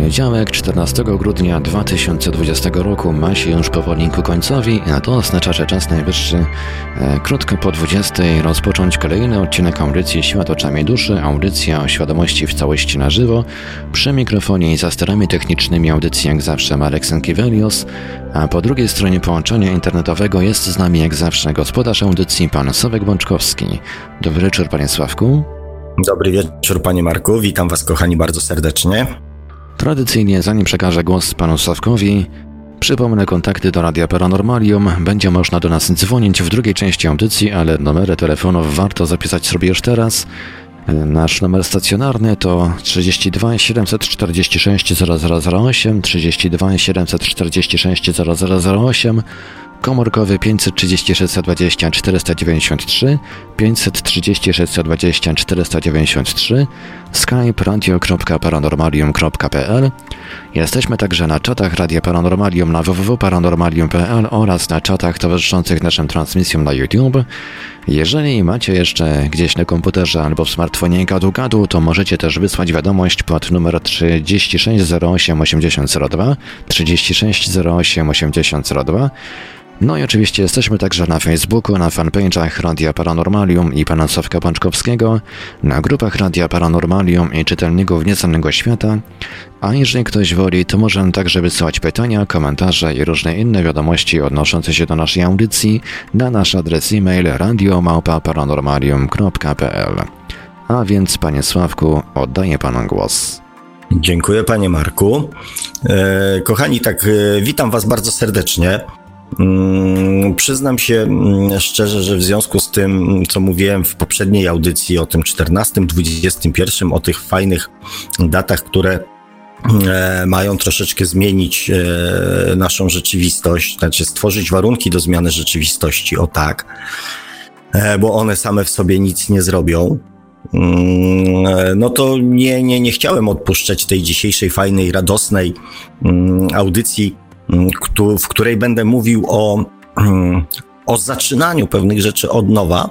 Poniedziałek 14 grudnia 2020 roku ma się już powoli ku końcowi, a to oznacza, że czas najwyższy e, krótko po 20 rozpocząć kolejny odcinek audycji Świat oczami duszy, audycja o świadomości w całości na żywo. Przy mikrofonie i za sterami technicznymi audycji jak zawsze Marek Sankiewelios, a po drugiej stronie połączenia internetowego jest z nami jak zawsze gospodarz audycji pan Sławek Bączkowski. Dobry wieczór panie Sławku. Dobry wieczór panie Marku, witam was kochani bardzo serdecznie. Tradycyjnie, zanim przekażę głos panu Sławkowi, przypomnę kontakty do Radia Paranormalium. Będzie można do nas dzwonić w drugiej części audycji, ale numery telefonów warto zapisać sobie już teraz. Nasz numer stacjonarny to 32 746 0008, 32 746 0008, komórkowy 536 20 493, 536 20 493, skype radio.paranormalium.pl. Jesteśmy także na czatach Radia Paranormalium na www.paranormalium.pl oraz na czatach towarzyszących naszym transmisjom na YouTube. Jeżeli macie jeszcze gdzieś na komputerze albo w smartfonie gadu-gadu, to możecie też wysłać wiadomość pod numer 3608 8002, 3608 8002 no i oczywiście jesteśmy także na Facebooku, na fanpage'ach Radia Paranormalium i pana Sławka Pączkowskiego, na grupach Radia Paranormalium i Czytelników Nieznanego Świata, a jeżeli ktoś woli, to może także wysyłać pytania, komentarze i różne inne wiadomości odnoszące się do naszej audycji na nasz adres e-mail radiomałpa-paranormalium.pl. A więc, panie Sławku, oddaję panu głos. Dziękuję, panie Marku. E, kochani, tak, e, witam was bardzo serdecznie. Mm, przyznam się mm, szczerze, że w związku z tym, co mówiłem w poprzedniej audycji o tym 14, 21, o tych fajnych datach, które mają troszeczkę zmienić e, naszą rzeczywistość, znaczy stworzyć warunki do zmiany rzeczywistości, o tak, e, bo one same w sobie nic nie zrobią. Mm, no to nie, nie, nie chciałem odpuszczać tej dzisiejszej fajnej, radosnej audycji w której będę mówił o, o zaczynaniu pewnych rzeczy od nowa.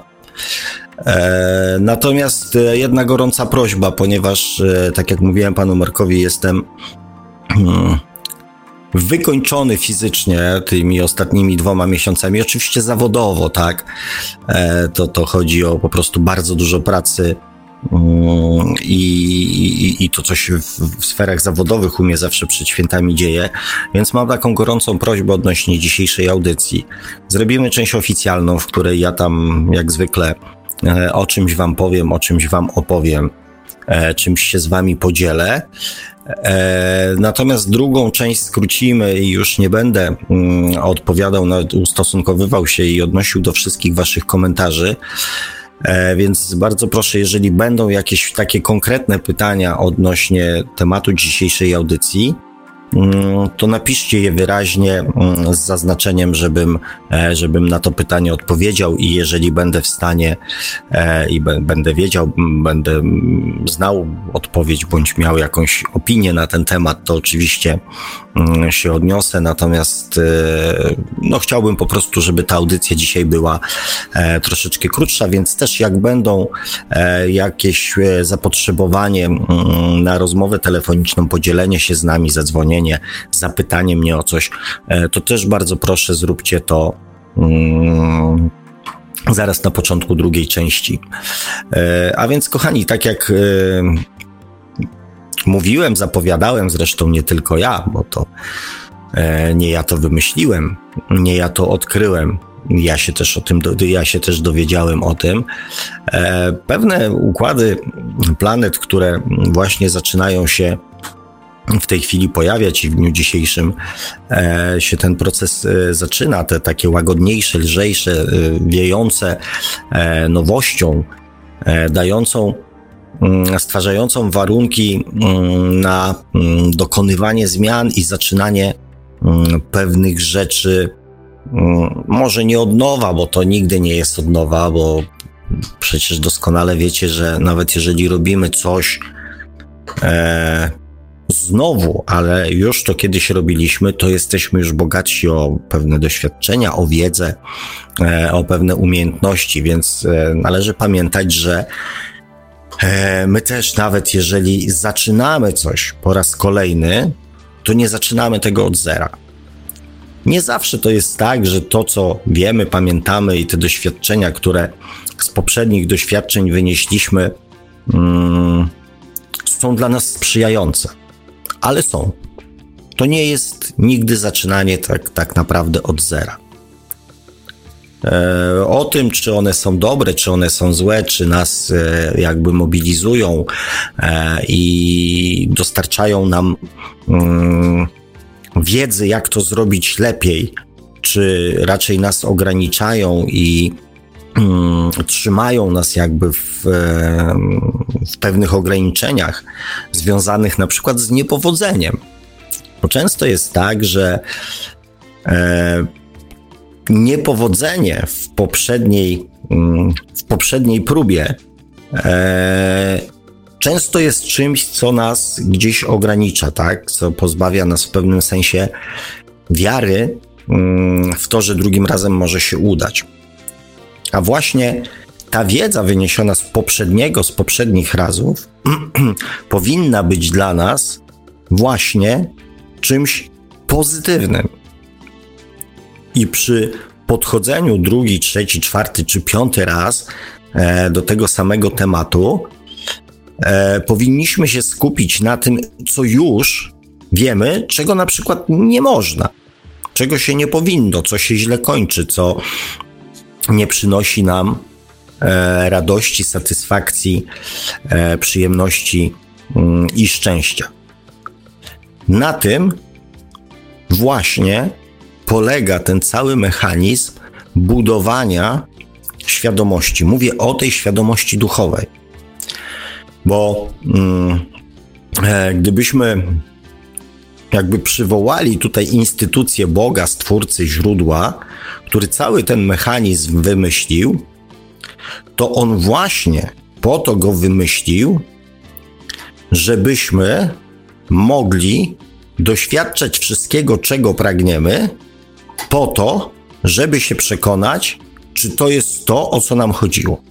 E, natomiast e, jedna gorąca prośba, ponieważ, e, tak jak mówiłem panu Markowi, jestem hmm, wykończony fizycznie tymi ostatnimi dwoma miesiącami, oczywiście zawodowo, tak. To, to chodzi o po prostu bardzo dużo pracy i, i, i to, co się w, w, sferach zawodowych u mnie zawsze przed świętami dzieje. Więc mam taką gorącą prośbę odnośnie dzisiejszej audycji. Zrobimy część oficjalną, w której ja tam, jak zwykle, o czymś Wam powiem, o czymś Wam opowiem, e, czymś się z Wami podzielę. E, natomiast drugą część skrócimy i już nie będę mm, odpowiadał, ustosunkowywał się i odnosił do wszystkich Waszych komentarzy. E, więc bardzo proszę, jeżeli będą jakieś takie konkretne pytania odnośnie tematu dzisiejszej audycji, to napiszcie je wyraźnie mm, z zaznaczeniem, żebym, e, żebym na to pytanie odpowiedział i jeżeli będę w stanie e, i będę wiedział, będę znał odpowiedź bądź miał jakąś opinię na ten temat, to oczywiście się odniosę. Natomiast e, no, chciałbym po prostu, żeby ta audycja dzisiaj była troszeczkę krótsza, więc też jak będą jakieś zapotrzebowanie na rozmowę telefoniczną, podzielenie się z nami, zadzwonienie, zapytanie mnie o coś, e, to też bardzo proszę, zróbcie to. Mm, zaraz na początku drugiej części. E, a więc, kochani, tak jak e, mówiłem, zapowiadałem, zresztą nie tylko ja, bo to nie ja to wymyśliłem, nie ja to odkryłem. Ja się też o tym, ja się też dowiedziałem o tym. Pewne układy planet, które właśnie zaczynają się w tej chwili pojawiać i w dniu dzisiejszym e, się ten proces e, zaczyna, te takie łagodniejsze, lżejsze, e, wiejące e, nowością, e, dającą stwarzającą warunki mm, na mm, dokonywanie zmian i zaczynanie pewnych rzeczy, może nie od nowa, bo to nigdy nie jest od nowa, bo przecież doskonale wiecie, że nawet jeżeli robimy coś, e, znowu, ale już to kiedyś robiliśmy, to jesteśmy już bogatsi o pewne doświadczenia, o wiedzę, e, o pewne umiejętności, więc e, należy pamiętać, że my też nawet jeżeli zaczynamy coś po raz kolejny, to nie zaczynamy tego od zera. Nie zawsze to jest tak, że to, co wiemy, pamiętamy i te doświadczenia, które z poprzednich doświadczeń wynieśliśmy, mm, są dla nas sprzyjające, ale są. To nie jest nigdy zaczynanie tak, tak naprawdę od zera. E, o tym, czy one są dobre, czy one są złe, czy nas e, jakby mobilizują e, i dostarczają nam mm, wiedzy, jak to zrobić lepiej, czy raczej nas ograniczają i mm, trzymają nas jakby w, w pewnych ograniczeniach związanych na przykład z niepowodzeniem. Bo często jest tak, że niepowodzenie w poprzedniej, mm, w poprzedniej próbie e, często jest czymś, co nas gdzieś ogranicza, tak? Co pozbawia nas w pewnym sensie wiary mm, w to, że drugim razem może się udać. A właśnie ta wiedza wyniesiona z poprzedniego, z poprzednich razów powinna być dla nas właśnie czymś pozytywnym. I przy podchodzeniu drugi, trzeci, czwarty czy piąty raz e, do tego samego tematu, e, powinniśmy się skupić na tym, co już wiemy, czego na przykład nie można, czego się nie powinno, co się źle kończy, co nie przynosi nam e, radości, satysfakcji, przyjemności mm, i szczęścia. Na tym właśnie polega ten cały mechanizm budowania świadomości. Mówię o tej świadomości duchowej, bo mm, e, gdybyśmy jakby przywołali tutaj instytucję Boga, Stwórcy, źródła, który cały ten mechanizm wymyślił, to on właśnie po to go wymyślił, żebyśmy mogli doświadczać wszystkiego, czego pragniemy, po to, żeby się przekonać, czy to jest to, o co nam chodziło.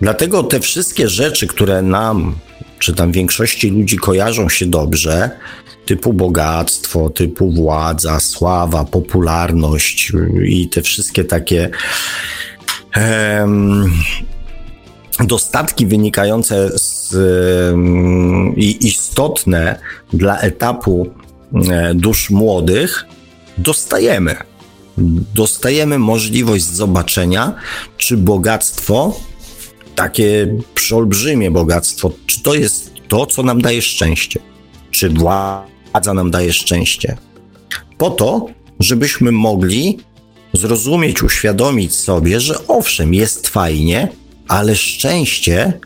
Dlatego te wszystkie rzeczy, które nam, czy tam większości ludzi kojarzą się dobrze, typu bogactwo, typu władza, sława, popularność i te wszystkie takie dostatki wynikające z i istotne dla etapu um, dusz młodych, dostajemy. Dostajemy możliwość zobaczenia, czy bogactwo, takie przeolbrzymie bogactwo, czy to jest to, co nam daje szczęście, czy władza nam daje szczęście. Po to, żebyśmy mogli zrozumieć, uświadomić sobie, że owszem, jest fajnie, ale szczęście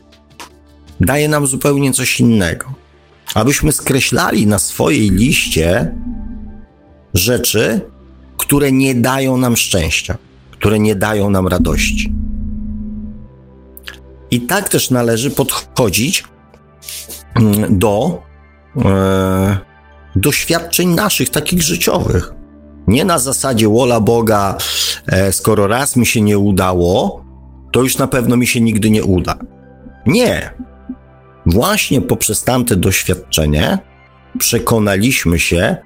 daje nam zupełnie coś innego. Abyśmy skreślali na swojej liście rzeczy, które nie dają nam szczęścia, które nie dają nam radości. I tak też należy podchodzić mm, do e, doświadczeń naszych, takich życiowych. Nie na zasadzie wola Boga, e, skoro raz mi się nie udało, to już na pewno mi się nigdy nie uda. Nie. Właśnie poprzez tamte doświadczenie przekonaliśmy się,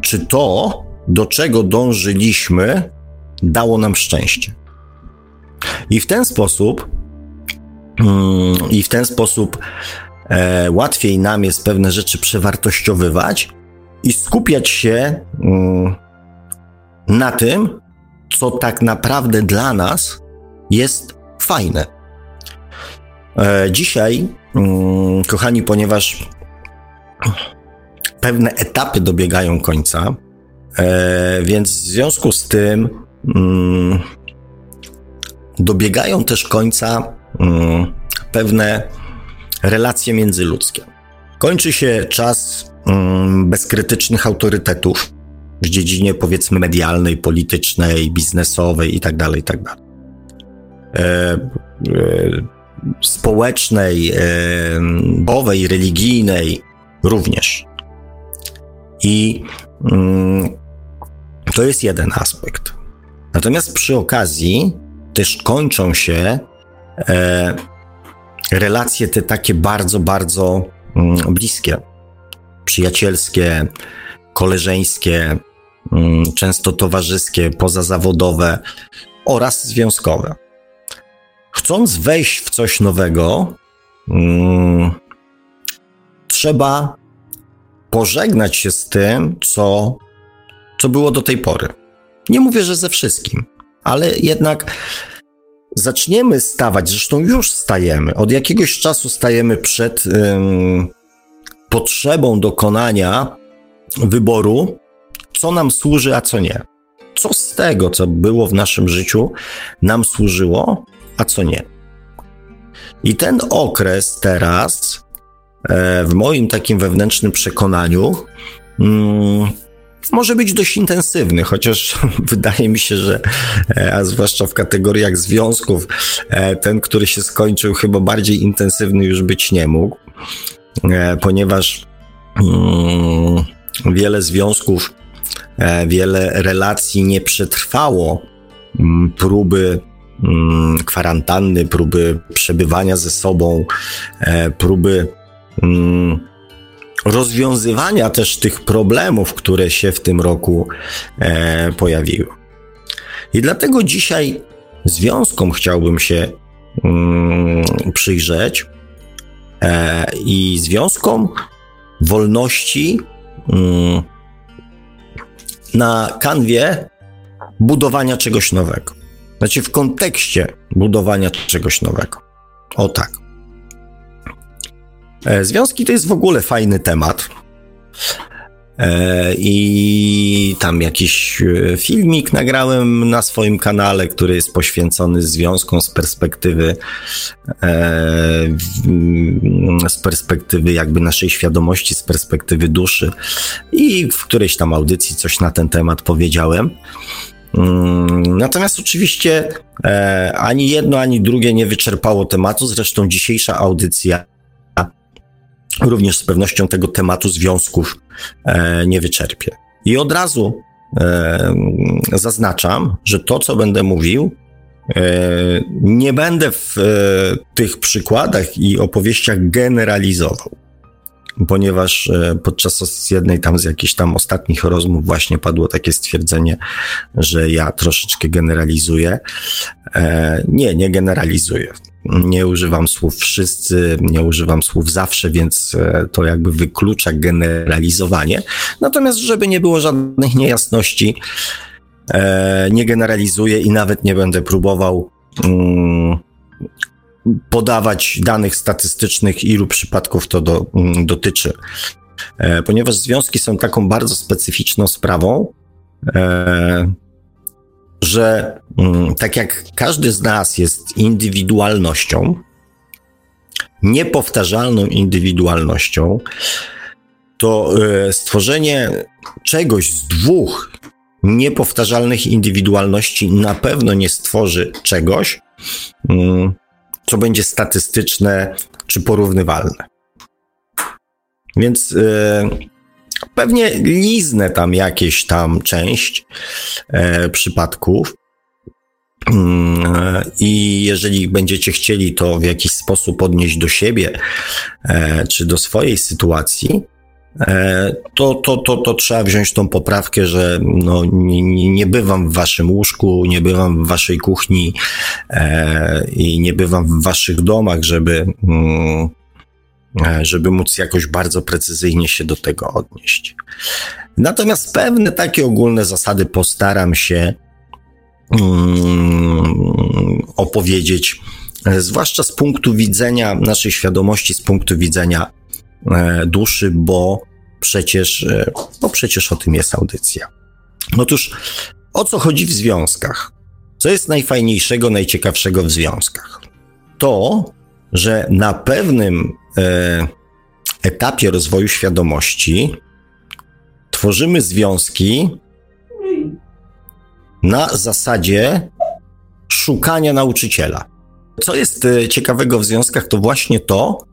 czy to, do czego dążyliśmy, dało nam szczęście. I w ten sposób, mm, i w ten sposób e, łatwiej nam jest pewne rzeczy przewartościowywać i skupiać się mm, na tym, co tak naprawdę dla nas jest fajne. E, dzisiaj, mm, kochani, ponieważ pewne etapy dobiegają końca, e, więc w związku z tym mm, dobiegają też końca mm, pewne relacje międzyludzkie. Kończy się czas mm, bezkrytycznych autorytetów w dziedzinie powiedzmy medialnej, politycznej, biznesowej itd. Tak itd. Tak e, e, społecznej, bowej, religijnej, również. I mm, to jest jeden aspekt. Natomiast przy okazji też kończą się e, relacje te takie bardzo, bardzo mm, bliskie, przyjacielskie, koleżeńskie, mm, często towarzyskie, pozazawodowe oraz związkowe. Chcąc wejść w coś nowego, trzeba pożegnać się z tym, co, co było do tej pory. Nie mówię, że ze wszystkim, ale jednak zaczniemy stawać, zresztą już stajemy, od jakiegoś czasu stajemy przed ym, potrzebą dokonania wyboru, co nam służy, a co nie. Co z tego, co było w naszym życiu, nam służyło, a co nie. I ten okres teraz, w moim takim wewnętrznym przekonaniu, mm, może być dość intensywny, chociaż wydaje mi się, że, e, a zwłaszcza w kategoriach związków, e, ten, który się skończył, chyba bardziej intensywny już być nie mógł, ponieważ mm, wiele związków, wiele relacji nie przetrwało mm, próby kwarantanny, próby przebywania ze sobą, e, próby rozwiązywania też tych problemów, które się w tym roku e, pojawiły. I dlatego dzisiaj związkom chciałbym się mm, przyjrzeć e, i związkom wolności na kanwie budowania czegoś nowego. Znaczy w kontekście budowania czegoś nowego. O tak. E, związki to jest w ogóle fajny temat. E, I tam jakiś e, filmik nagrałem na swoim kanale, który jest poświęcony związkom z perspektywy z perspektywy jakby naszej świadomości, z perspektywy duszy. I w którejś tam audycji coś na ten temat powiedziałem. Mm, natomiast oczywiście ani jedno, ani drugie nie wyczerpało tematu. Zresztą dzisiejsza audycja również z pewnością tego tematu związków e, nie wyczerpie. I od razu e, zaznaczam, że to, co będę mówił, nie będę w tych przykładach i opowieściach generalizował ponieważ e, podczas jednej tam z jakichś tam ostatnich rozmów właśnie padło takie stwierdzenie, że ja troszeczkę generalizuję. E, nie, nie generalizuję. Nie używam słów wszyscy, nie używam słów zawsze, więc e, to jakby wyklucza generalizowanie. Natomiast, żeby nie było żadnych niejasności, nie generalizuję i nawet nie będę próbował mm, podawać danych statystycznych, ilu przypadków to do, mm, dotyczy. E, ponieważ związki są taką bardzo specyficzną sprawą, e, że mm, tak jak każdy z nas jest indywidualnością, niepowtarzalną indywidualnością, to e, stworzenie czegoś z dwóch niepowtarzalnych indywidualności na pewno nie stworzy czegoś, mm, co będzie statystyczne czy porównywalne. Więc yy, pewnie liznę tam jakieś tam część yy, przypadków. Mm, I jeżeli będziecie chcieli to w jakiś sposób odnieść do siebie e, czy do swojej sytuacji, E, to, to, to, to trzeba wziąć tą poprawkę, że no, nie, nie bywam w waszym łóżku, nie bywam w waszej kuchni e, i nie bywam w waszych domach, żeby, mm, e, żeby móc jakoś bardzo precyzyjnie się do tego odnieść. Natomiast pewne takie ogólne zasady postaram się mm, opowiedzieć, e, zwłaszcza z punktu widzenia naszej świadomości, z punktu widzenia E, duszy, bo przecież, e, bo przecież o tym jest audycja. Otóż o co chodzi w związkach? Co jest najfajniejszego, najciekawszego w związkach? To, że na pewnym e, etapie rozwoju świadomości tworzymy związki na zasadzie szukania nauczyciela. Co jest ciekawego w związkach, to właśnie to,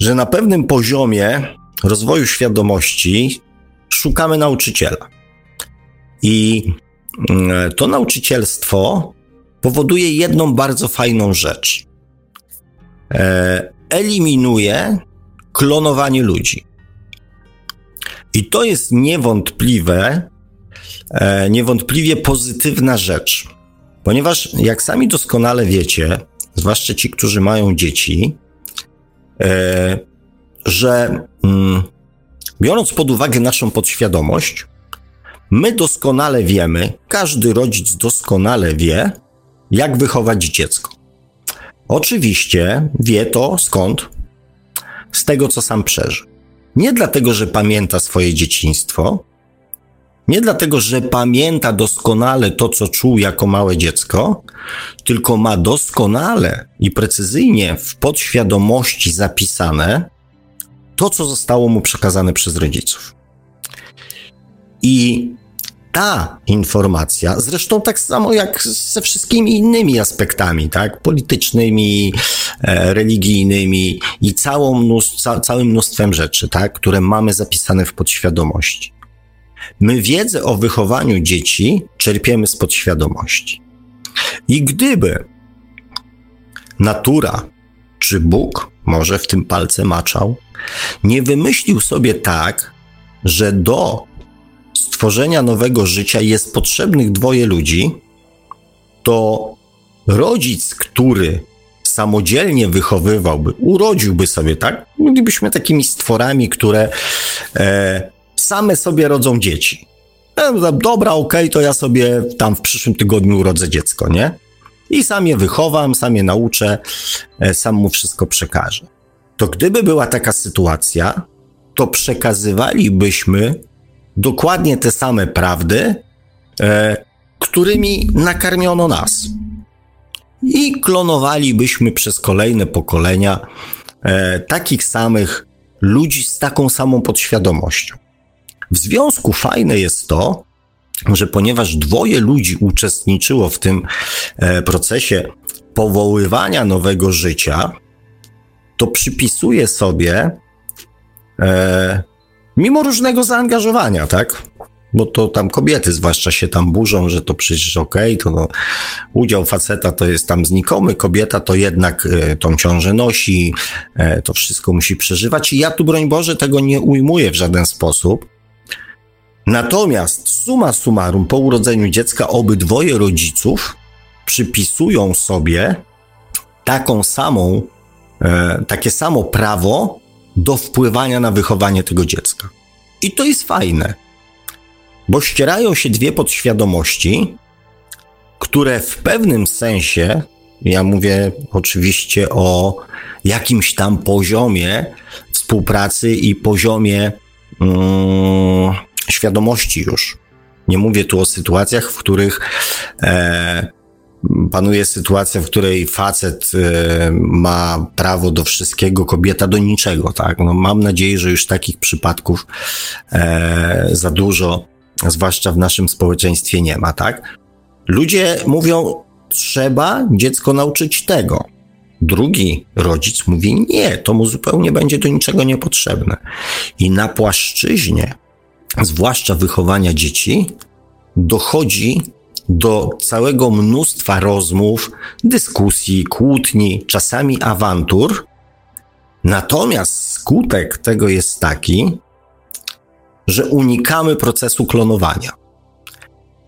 że na pewnym poziomie rozwoju świadomości szukamy nauczyciela. I mm, to nauczycielstwo powoduje jedną bardzo fajną rzecz. Eliminuje klonowanie ludzi. I to jest niewątpliwe, e, niewątpliwie pozytywna rzecz, ponieważ jak sami doskonale wiecie, zwłaszcza ci, którzy mają dzieci, e, że mm, biorąc pod uwagę naszą podświadomość, my doskonale wiemy, każdy rodzic doskonale wie, jak wychować dziecko. Oczywiście wie to skąd? Z tego, co sam przeżył. Nie dlatego, że pamięta swoje dzieciństwo, nie dlatego, że pamięta doskonale to, co czuł jako małe dziecko, tylko ma doskonale i precyzyjnie w podświadomości zapisane to, co zostało mu przekazane przez rodziców. I ta informacja, zresztą tak samo jak ze wszystkimi innymi aspektami, tak, politycznymi, e, religijnymi i całą całym mnóstwem rzeczy, tak, które mamy zapisane w podświadomości. My wiedzę o wychowaniu dzieci czerpiemy z podświadomości. I gdyby natura czy Bóg, może w tym palce maczał, nie wymyślił sobie tak, że do stworzenia nowego życia jest potrzebnych dwoje ludzi, to rodzic, który samodzielnie wychowywałby, urodziłby sobie, tak? Bylibyśmy takimi stworami, które e, same sobie rodzą dzieci. E, dobra, okej, okay, to ja sobie tam w przyszłym tygodniu urodzę dziecko, nie? I sam je wychowam, sam je nauczę, e, sam mu wszystko przekażę. To gdyby była taka sytuacja, to przekazywalibyśmy dokładnie te same prawdy, e, którymi nakarmiono nas. I klonowalibyśmy przez kolejne pokolenia e, takich samych ludzi z taką samą podświadomością. W związku fajne jest to, że ponieważ dwoje ludzi uczestniczyło w tym e, procesie powoływania nowego życia, to przypisuje sobie e, mimo różnego zaangażowania, tak? Bo to tam kobiety zwłaszcza się tam burzą, że to przecież okej, okay, to no, udział faceta to jest tam znikomy, kobieta to jednak e, tą ciążę nosi, e, to wszystko musi przeżywać i ja tu, broń Boże, tego nie ujmuję w żaden sposób. Natomiast suma summarum, po urodzeniu dziecka obydwoje rodziców przypisują sobie taką samą, e, takie samo prawo do wpływania na wychowanie tego dziecka. I to jest fajne, bo ścierają się dwie podświadomości, które w pewnym sensie, ja mówię oczywiście o jakimś tam poziomie współpracy i poziomie mm, świadomości już. Nie mówię tu o sytuacjach, w których e, panuje sytuacja, w której facet e, ma prawo do wszystkiego, kobieta do niczego, tak? No, mam nadzieję, że już takich przypadków e, za dużo, zwłaszcza w naszym społeczeństwie nie ma, tak? Ludzie mówią, trzeba dziecko nauczyć tego. Drugi rodzic mówi, nie, to mu zupełnie będzie do niczego niepotrzebne. I na płaszczyźnie, zwłaszcza wychowania dzieci, dochodzi do całego mnóstwa rozmów, dyskusji, kłótni, czasami awantur. Natomiast skutek tego jest taki, że unikamy procesu klonowania,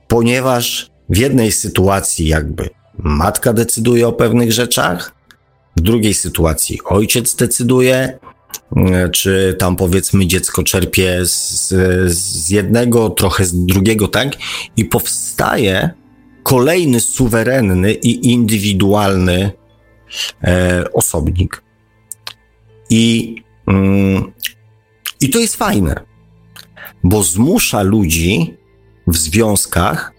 ponieważ w jednej sytuacji jakby matka decyduje o pewnych rzeczach, w drugiej sytuacji ojciec decyduje, czy tam powiedzmy dziecko czerpie z, z jednego, trochę z drugiego, tak? I powstaje kolejny suwerenny i indywidualny e, osobnik. I, mm, I to jest fajne, bo zmusza ludzi w związkach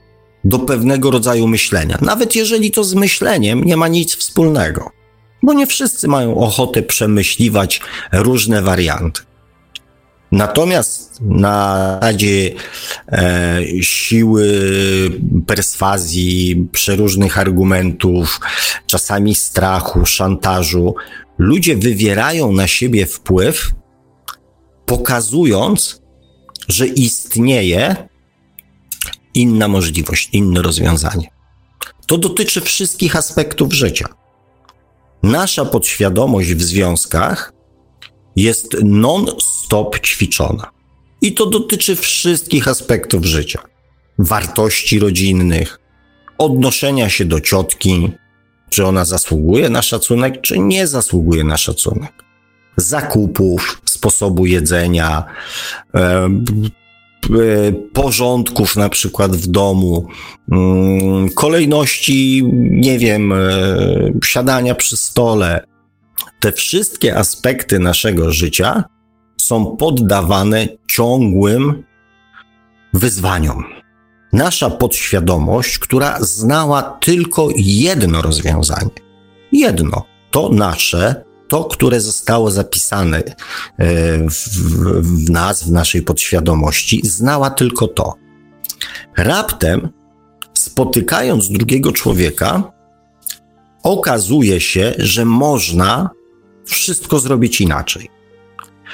do pewnego rodzaju myślenia, nawet jeżeli to z myśleniem nie ma nic wspólnego bo nie wszyscy mają ochotę przemyśliwać różne warianty. Natomiast na zasadzie e, siły perswazji, przeróżnych argumentów, czasami strachu, szantażu, ludzie wywierają na siebie wpływ pokazując, że istnieje inna możliwość, inne rozwiązanie. To dotyczy wszystkich aspektów życia. Nasza podświadomość w związkach jest non-stop ćwiczona. I to dotyczy wszystkich aspektów życia: wartości rodzinnych, odnoszenia się do ciotki, czy ona zasługuje na szacunek, czy nie zasługuje na szacunek, zakupów, sposobu jedzenia, porządków na przykład w domu, mm, kolejności, nie wiem, e, siadania przy stole. Te wszystkie aspekty naszego życia są poddawane ciągłym wyzwaniom. Nasza podświadomość, która znała tylko jedno rozwiązanie, jedno, to nasze to, które zostało zapisane e, w, nas, w naszej podświadomości, znała tylko to. Raptem, spotykając drugiego człowieka, okazuje się, że można wszystko zrobić inaczej.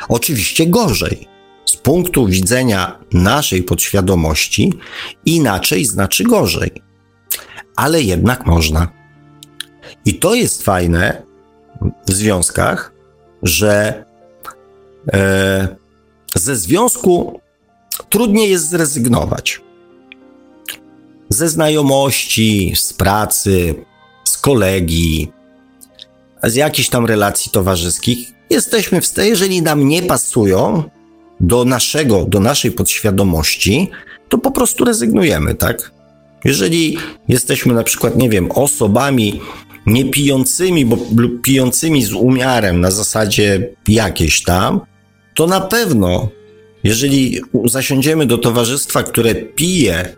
Oczywiście gorzej. Z punktu widzenia naszej podświadomości, inaczej znaczy gorzej. Ale jednak można. I to jest fajne, związkach, że e, ze związku trudniej jest zrezygnować. Ze znajomości, z pracy, z kolegi, z jakichś tam relacji towarzyskich jesteśmy w stanie, jeżeli nam nie pasują do naszego, do naszej podświadomości, to po prostu rezygnujemy, tak? Jeżeli jesteśmy na przykład, nie wiem, osobami nie pijącymi, bo pijącymi z umiarem na zasadzie jakieś tam, to na pewno, jeżeli zasiądziemy do towarzystwa, które pije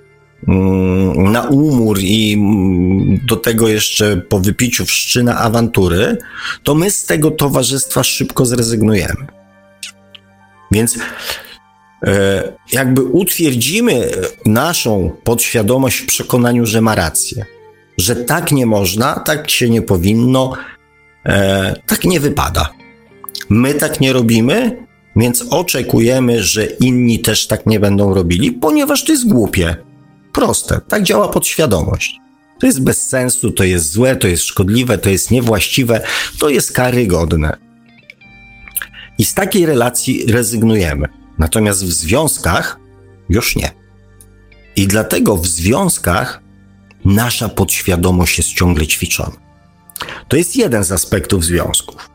mm, na umór i mm, do tego jeszcze po wypiciu wszczyna awantury, to my z tego towarzystwa szybko zrezygnujemy. Więc e, jakby utwierdzimy naszą podświadomość w przekonaniu, że ma rację że tak nie można, tak się nie powinno, e, tak nie wypada. My tak nie robimy, więc oczekujemy, że inni też tak nie będą robili, ponieważ to jest głupie. Proste. Tak działa podświadomość. To jest bez sensu, to jest złe, to jest szkodliwe, to jest niewłaściwe, to jest karygodne. I z takiej relacji rezygnujemy. Natomiast w związkach już nie. I dlatego w związkach nasza podświadomość jest ciągle ćwiczona. To jest jeden z aspektów związków.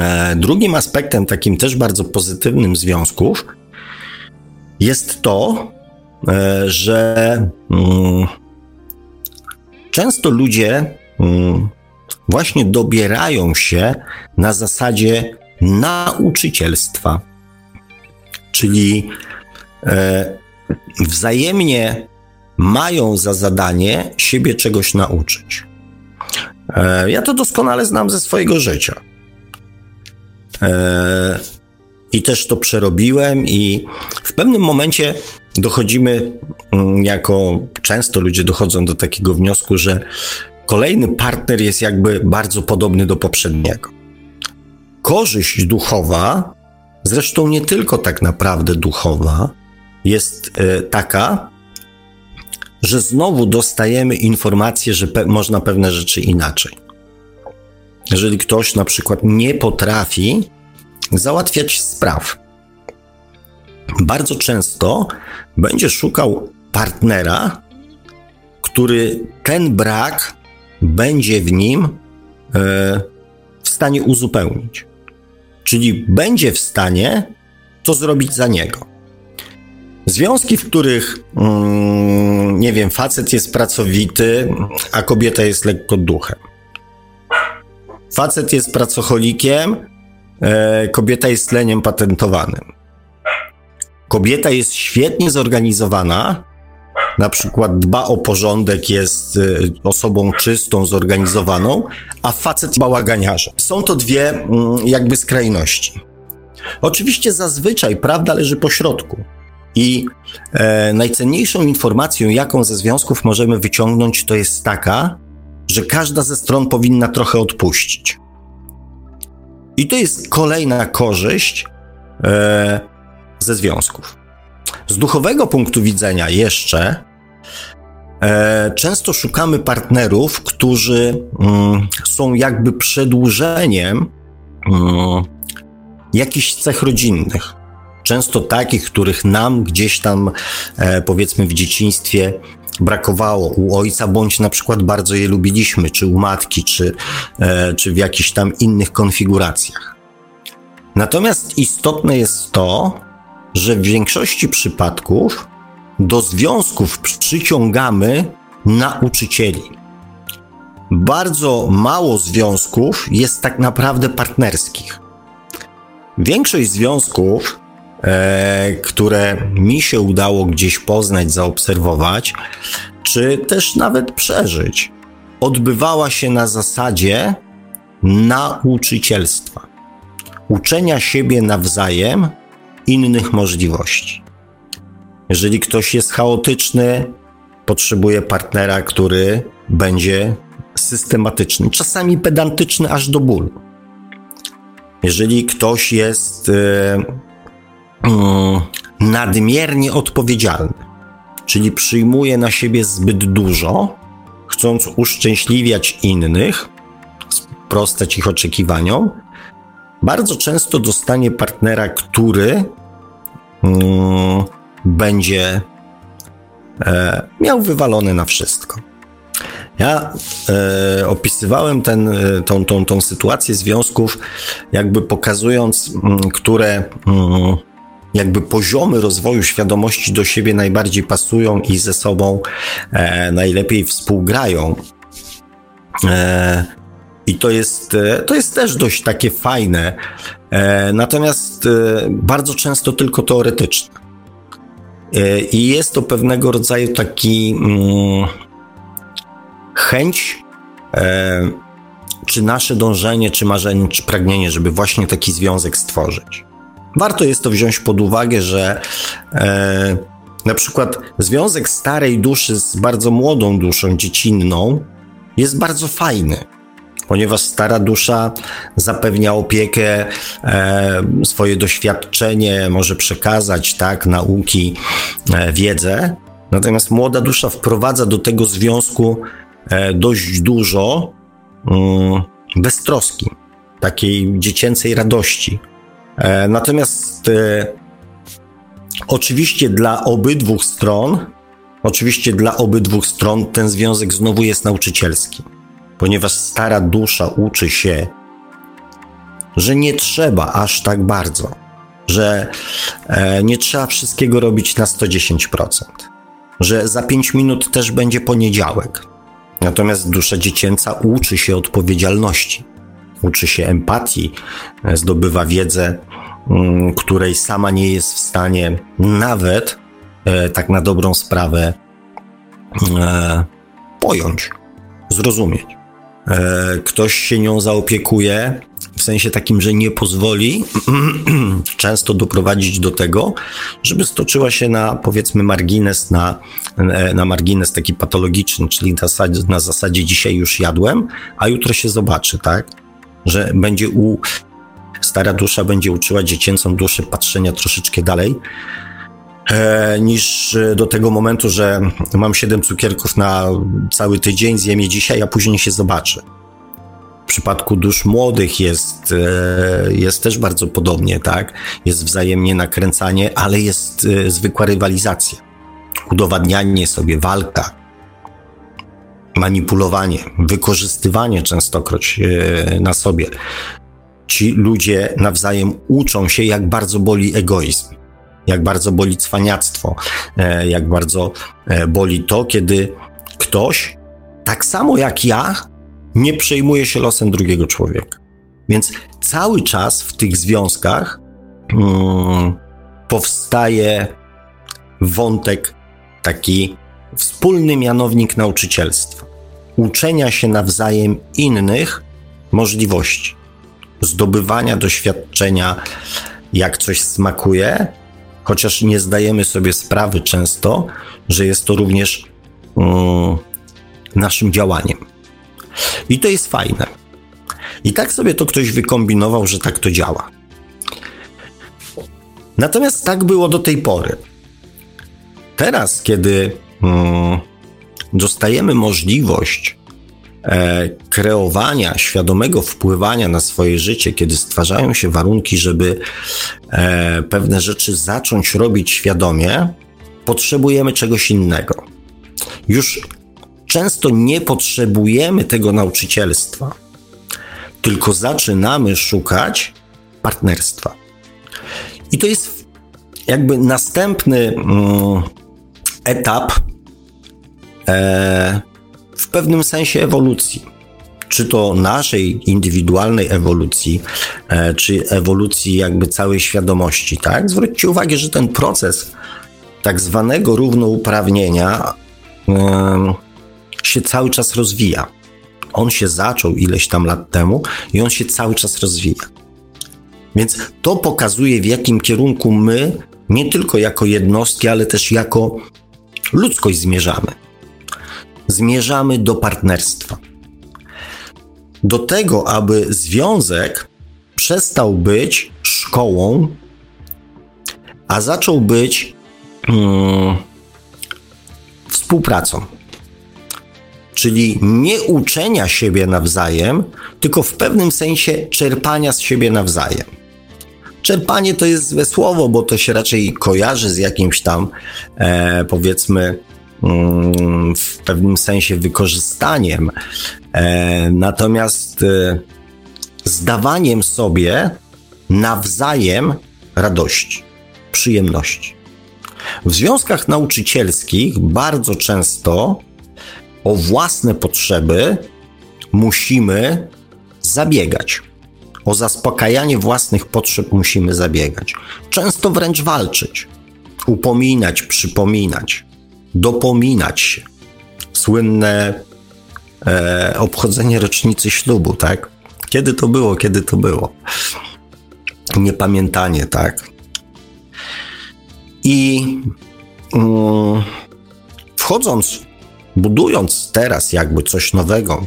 E, drugim aspektem, takim też bardzo pozytywnym związków, jest to, e, że mm, często ludzie mm, właśnie dobierają się na zasadzie nauczycielstwa, czyli e, wzajemnie mają za zadanie siebie czegoś nauczyć. E, ja to doskonale znam ze swojego życia. E, I też to przerobiłem, i w pewnym momencie dochodzimy, mm, jako często ludzie dochodzą do takiego wniosku, że kolejny partner jest jakby bardzo podobny do poprzedniego. Korzyść duchowa, zresztą nie tylko tak naprawdę duchowa, jest e, taka, że znowu dostajemy informację, że pe można pewne rzeczy inaczej. Jeżeli ktoś na przykład nie potrafi załatwiać spraw, bardzo często będzie szukał partnera, który ten brak będzie w nim e, w stanie uzupełnić. Czyli będzie w stanie to zrobić za niego. Związki, w których, mm, nie wiem, facet jest pracowity, a kobieta jest lekko duchem. Facet jest pracocholikiem, e, kobieta jest leniem patentowanym. Kobieta jest świetnie zorganizowana, na przykład dba o porządek, jest e, osobą czystą, zorganizowaną, a facet bałaganiarzem. Są to dwie mm, jakby skrajności. Oczywiście zazwyczaj prawda leży po środku. I e, najcenniejszą informacją, jaką ze związków możemy wyciągnąć, to jest taka, że każda ze stron powinna trochę odpuścić. I to jest kolejna korzyść e, ze związków. Z duchowego punktu widzenia jeszcze e, często szukamy partnerów, którzy mm, są jakby przedłużeniem mm, jakichś cech rodzinnych. Często takich, których nam gdzieś tam, e, powiedzmy, w dzieciństwie brakowało u ojca, bądź na przykład bardzo je lubiliśmy, czy u matki, czy, e, czy w jakichś tam innych konfiguracjach. Natomiast istotne jest to, że w większości przypadków do związków przyciągamy nauczycieli. Bardzo mało związków jest tak naprawdę partnerskich. Większość związków, które mi się udało gdzieś poznać, zaobserwować, czy też nawet przeżyć, odbywała się na zasadzie nauczycielstwa, uczenia siebie nawzajem innych możliwości. Jeżeli ktoś jest chaotyczny, potrzebuje partnera, który będzie systematyczny, czasami pedantyczny aż do bólu. Jeżeli ktoś jest yy, nadmiernie odpowiedzialny, czyli przyjmuje na siebie zbyt dużo, chcąc uszczęśliwiać innych, sprostać ich oczekiwaniom, bardzo często dostanie partnera, który mm, będzie e, miał wywalone na wszystko. Ja e, opisywałem ten, e, tą, tą, tą sytuację związków, jakby pokazując, m, mm, które m, mm, jakby poziomy rozwoju świadomości do siebie najbardziej pasują i ze sobą e, najlepiej współgrają. E, i to jest, e, to jest też dość takie fajne, e, natomiast e, bardzo często tylko teoretyczne. I jest to pewnego rodzaju taki mm, chęć, czy nasze dążenie, czy marzenie, czy pragnienie, żeby właśnie taki związek stworzyć. Warto jest to wziąć pod uwagę, że na przykład związek starej duszy z bardzo młodą duszą dziecinną jest bardzo fajny ponieważ stara dusza zapewnia opiekę, e, swoje doświadczenie może przekazać, tak, nauki, e, wiedzę. Natomiast młoda dusza wprowadza do tego związku e, dość dużo mm, beztroski, takiej dziecięcej radości. E, natomiast e, oczywiście dla obydwu stron, oczywiście dla obydwu stron ten związek znowu jest nauczycielski ponieważ stara dusza uczy się, że nie trzeba aż tak bardzo, że e, nie trzeba wszystkiego robić na 110%, że za 5 minut też będzie poniedziałek. Natomiast dusza dziecięca uczy się odpowiedzialności, uczy się empatii, e, zdobywa wiedzę, mm, której sama nie jest w stanie nawet e, tak na dobrą sprawę pojąć, zrozumieć. E, ktoś się nią zaopiekuje, w sensie takim, że nie pozwoli często doprowadzić do tego, żeby stoczyła się na powiedzmy margines, na, e, na margines taki patologiczny, czyli na zasadzie, na zasadzie dzisiaj już jadłem, a jutro się zobaczy, tak? Że będzie u, stara dusza będzie uczyła dziecięcą duszę patrzenia troszeczkę dalej, E, niż do tego momentu, że mam 7 cukierków na cały tydzień, zjem je dzisiaj, a później się zobaczę. W przypadku dusz młodych jest, e, jest też bardzo podobnie, tak? Jest wzajemnie nakręcanie, ale jest e, zwykła rywalizacja. Udowadnianie sobie, walka, manipulowanie, wykorzystywanie częstokroć na sobie. Ci ludzie nawzajem uczą się, jak bardzo boli egoizm jak bardzo boli cwaniactwo, e, jak bardzo e, boli to, kiedy ktoś, tak samo jak ja, nie przejmuje się losem drugiego człowieka. Więc cały czas w tych związkach hmm, powstaje wątek taki wspólny mianownik nauczycielstwa. Uczenia się nawzajem innych możliwości, zdobywania doświadczenia, jak coś smakuje, chociaż nie zdajemy sobie sprawy często, że jest to również um, naszym działaniem. I to jest fajne. I tak sobie to ktoś wykombinował, że tak to działa. Natomiast tak było do tej pory. Teraz, kiedy mm, dostajemy możliwość e, kreowania, świadomego wpływania na swoje życie, kiedy stwarzają się warunki, żeby e, pewne rzeczy zacząć robić świadomie, potrzebujemy czegoś innego. Już często nie potrzebujemy tego nauczycielstwa, tylko zaczynamy szukać partnerstwa. I to jest jakby następny mm, etap e, w pewnym sensie ewolucji. Czy to naszej indywidualnej ewolucji, e, czy ewolucji jakby całej świadomości, tak? Zwróćcie uwagę, że ten proces tak zwanego równouprawnienia e, się cały czas rozwija. On się zaczął ileś tam lat temu i on się cały czas rozwija. Więc to pokazuje, w jakim kierunku my, nie tylko jako jednostki, ale też jako ludzkość zmierzamy. Zmierzamy do partnerstwa. Do tego, aby związek przestał być szkołą, a zaczął być hmm, współpracą. Czyli nie uczenia siebie nawzajem, tylko w pewnym sensie czerpania z siebie nawzajem. Czerpanie to jest złe słowo, bo to się raczej kojarzy z jakimś tam, e, powiedzmy, mm, w pewnym sensie wykorzystaniem. E, natomiast e, zdawaniem sobie nawzajem radości, przyjemności. W związkach nauczycielskich bardzo często o własne potrzeby musimy zabiegać. O zaspokajanie własnych potrzeb musimy zabiegać. Często wręcz walczyć, upominać, przypominać, dopominać się. Słynne e, obchodzenie rocznicy ślubu, tak? Kiedy to było, kiedy to było? Niepamiętanie, tak? I mm, wchodząc, budując teraz jakby coś nowego,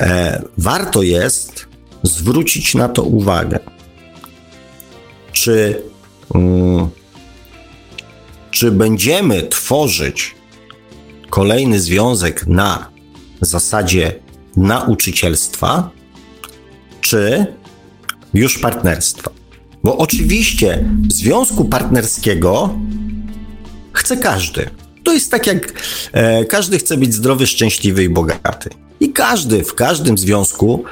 e, warto jest zwrócić na to uwagę. Czy, um, czy będziemy tworzyć kolejny związek na zasadzie nauczycielstwa, czy już partnerstwa? Bo oczywiście związku partnerskiego chce każdy. To jest tak jak e, każdy chce być zdrowy, szczęśliwy i bogaty. I każdy w każdym związku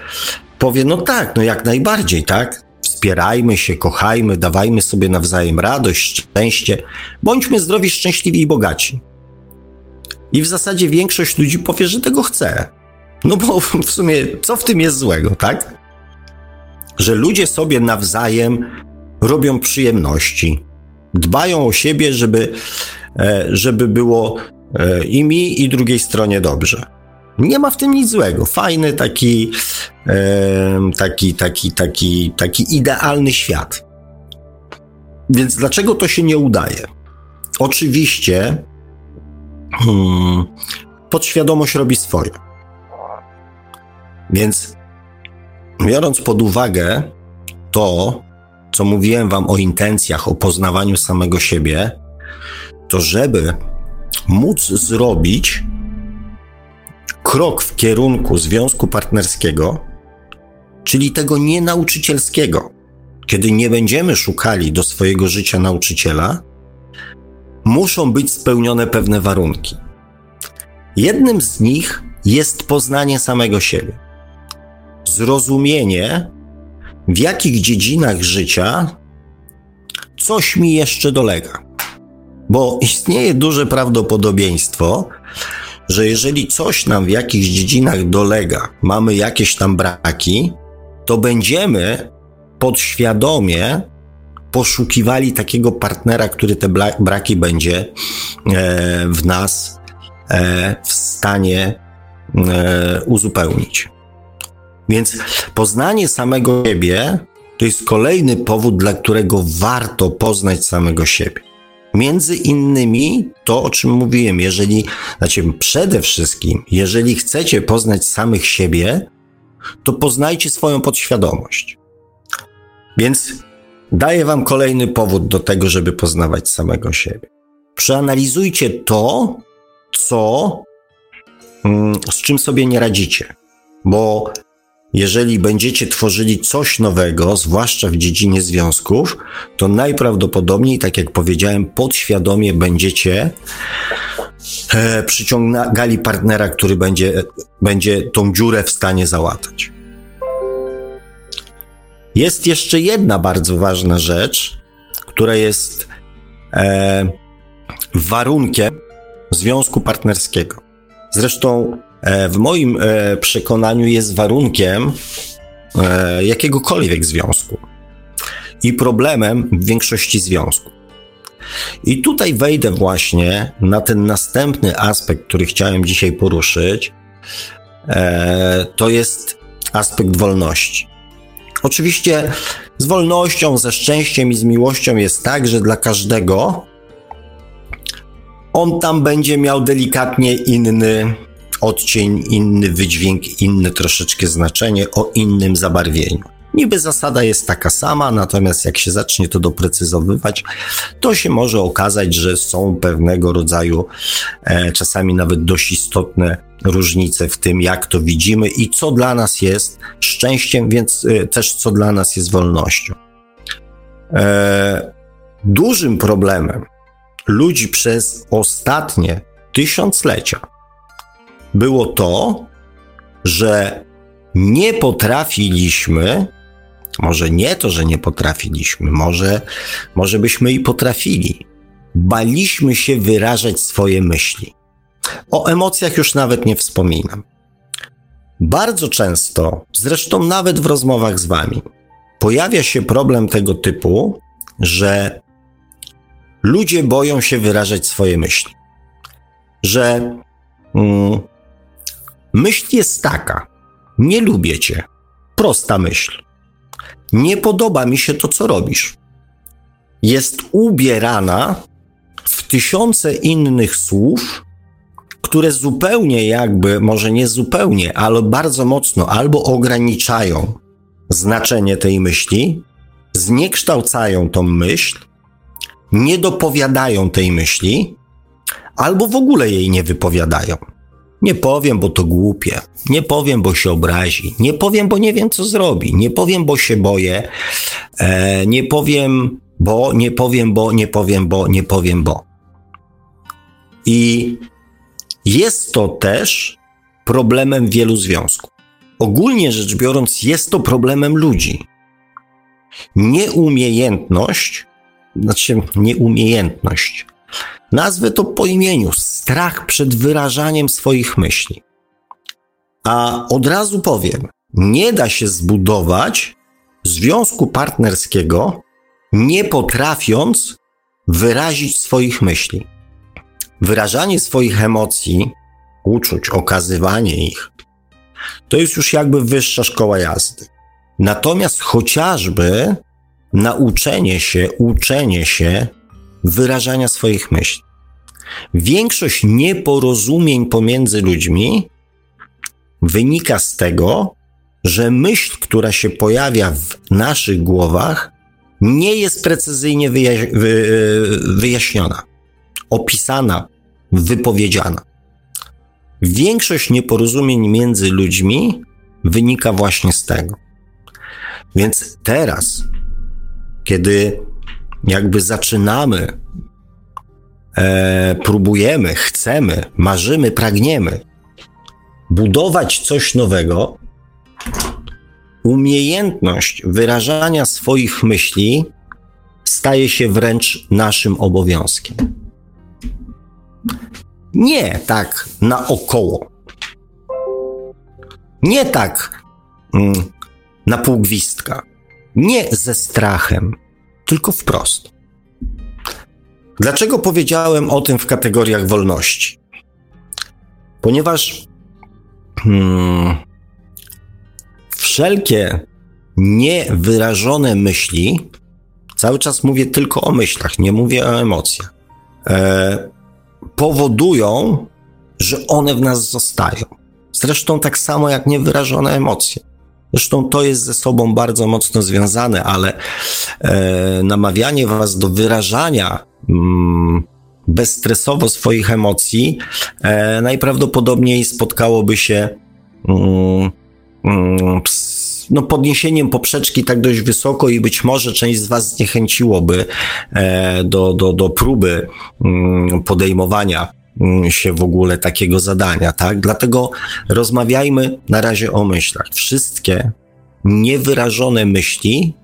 powie, no tak, no jak najbardziej, tak? Wspierajmy się, kochajmy, dawajmy sobie nawzajem radość, szczęście, bądźmy zdrowi, szczęśliwi i bogaci. I w zasadzie większość ludzi powie, że tego chce. No bo w sumie co w tym jest złego, tak? Że ludzie sobie nawzajem robią przyjemności, dbają o siebie, żeby, e, żeby było e, i mi, i drugiej stronie dobrze. Nie ma w tym nic złego. Fajny taki, taki, taki, taki, taki idealny świat. Więc dlaczego to się nie udaje? Oczywiście hmm, podświadomość robi swoje. Więc biorąc pod uwagę to, co mówiłem Wam o intencjach, o poznawaniu samego siebie, to żeby móc zrobić krok w kierunku związku partnerskiego, czyli tego nienauczycielskiego, kiedy nie będziemy szukali do swojego życia nauczyciela, muszą być spełnione pewne warunki. Jednym z nich jest poznanie samego siebie. Zrozumienie, w jakich dziedzinach życia coś mi jeszcze dolega. Bo istnieje duże prawdopodobieństwo, że jeżeli coś nam w jakichś dziedzinach dolega, mamy jakieś tam braki, to będziemy podświadomie poszukiwali takiego partnera, który te braki będzie e, w nas e, w stanie e, uzupełnić. Więc poznanie samego siebie to jest kolejny powód, dla którego warto poznać samego siebie. Między innymi to, o czym mówiłem, jeżeli, znaczy przede wszystkim, jeżeli chcecie poznać samych siebie, to poznajcie swoją podświadomość. Więc daję wam kolejny powód do tego, żeby poznawać samego siebie. Przeanalizujcie to, co, mm, z czym sobie nie radzicie, bo jeżeli będziecie tworzyli coś nowego, zwłaszcza w dziedzinie związków, to najprawdopodobniej, tak jak powiedziałem, podświadomie będziecie e, przyciągali partnera, który będzie, będzie tą dziurę w stanie załatać. Jest jeszcze jedna bardzo ważna rzecz, która jest e, warunkiem związku partnerskiego. Zresztą w moim e, przekonaniu jest warunkiem e, jakiegokolwiek związku i problemem większości związków. I tutaj wejdę właśnie na ten następny aspekt, który chciałem dzisiaj poruszyć. To jest aspekt wolności. Oczywiście z wolnością, ze szczęściem i z miłością jest tak, że dla każdego on tam będzie miał delikatnie inny odcień, inny wydźwięk, inne troszeczkę znaczenie o innym zabarwieniu. Niby zasada jest taka sama, natomiast jak się zacznie to doprecyzowywać, to się może okazać, że są pewnego rodzaju, e, czasami nawet dość istotne różnice w tym, jak to widzimy i co dla nas jest szczęściem, więc e, też co dla nas jest wolnością. E, dużym problemem ludzi przez ostatnie tysiąclecia było to, że nie potrafiliśmy, może nie to, że nie potrafiliśmy, może, może byśmy i potrafili, baliśmy się wyrażać swoje myśli. O emocjach już nawet nie wspominam. Bardzo często, zresztą nawet w rozmowach z Wami, pojawia się problem tego typu, że ludzie boją się wyrażać swoje myśli. Że mm, myśl jest taka: nie lubię cię. Prosta myśl. Nie podoba mi się to, co robisz. Jest ubierana w tysiące innych słów, które zupełnie jakby, może nie zupełnie, ale bardzo mocno albo ograniczają znaczenie tej myśli, zniekształcają tą myśl, nie dopowiadają tej myśli, albo w ogóle jej nie wypowiadają. Nie powiem, bo to głupie. Nie powiem, bo się obrazi. Nie powiem, bo nie wiem, co zrobi. Nie powiem, bo się boję. E, nie powiem, bo, nie powiem, bo, nie powiem, bo, nie powiem, bo. I jest to też problemem wielu związków. Ogólnie rzecz biorąc, jest to problemem ludzi. Nieumiejętność znaczy nieumiejętność. Nazwę to po imieniu strach przed wyrażaniem swoich myśli. A od razu powiem, nie da się zbudować związku partnerskiego, nie potrafiąc wyrazić swoich myśli. Wyrażanie swoich emocji, uczuć, okazywanie ich, to jest już jakby wyższa szkoła jazdy. Natomiast chociażby nauczenie się, uczenie się wyrażania swoich myśli. Większość nieporozumień pomiędzy ludźmi wynika z tego, że myśl, która się pojawia w naszych głowach, nie jest precyzyjnie wy wyjaśniona, opisana, wypowiedziana. Większość nieporozumień między ludźmi wynika właśnie z tego. Więc teraz kiedy jakby zaczynamy, e, próbujemy, chcemy, marzymy, pragniemy budować coś nowego, umiejętność wyrażania swoich myśli staje się wręcz naszym obowiązkiem. Nie tak naokoło. Nie tak mm, na półgwistka nie ze strachem, tylko wprost. Dlaczego powiedziałem o tym w kategoriach wolności? Ponieważ hmm, wszelkie niewyrażone myśli, cały czas mówię tylko o myślach, nie mówię o emocjach, e, powodują, że one w nas zostają. Zresztą tak samo jak niewyrażone emocje. Zresztą to jest ze sobą bardzo mocno związane, ale e, namawianie Was do wyrażania bezstresowo swoich emocji e, najprawdopodobniej spotkałoby się mm, mm, no, podniesieniem poprzeczki tak dość wysoko i być może część z Was zniechęciłoby e, do, do, do próby mm, podejmowania mm, się w ogóle takiego zadania, tak? Dlatego rozmawiajmy na razie o myślach. Wszystkie niewyrażone myśli,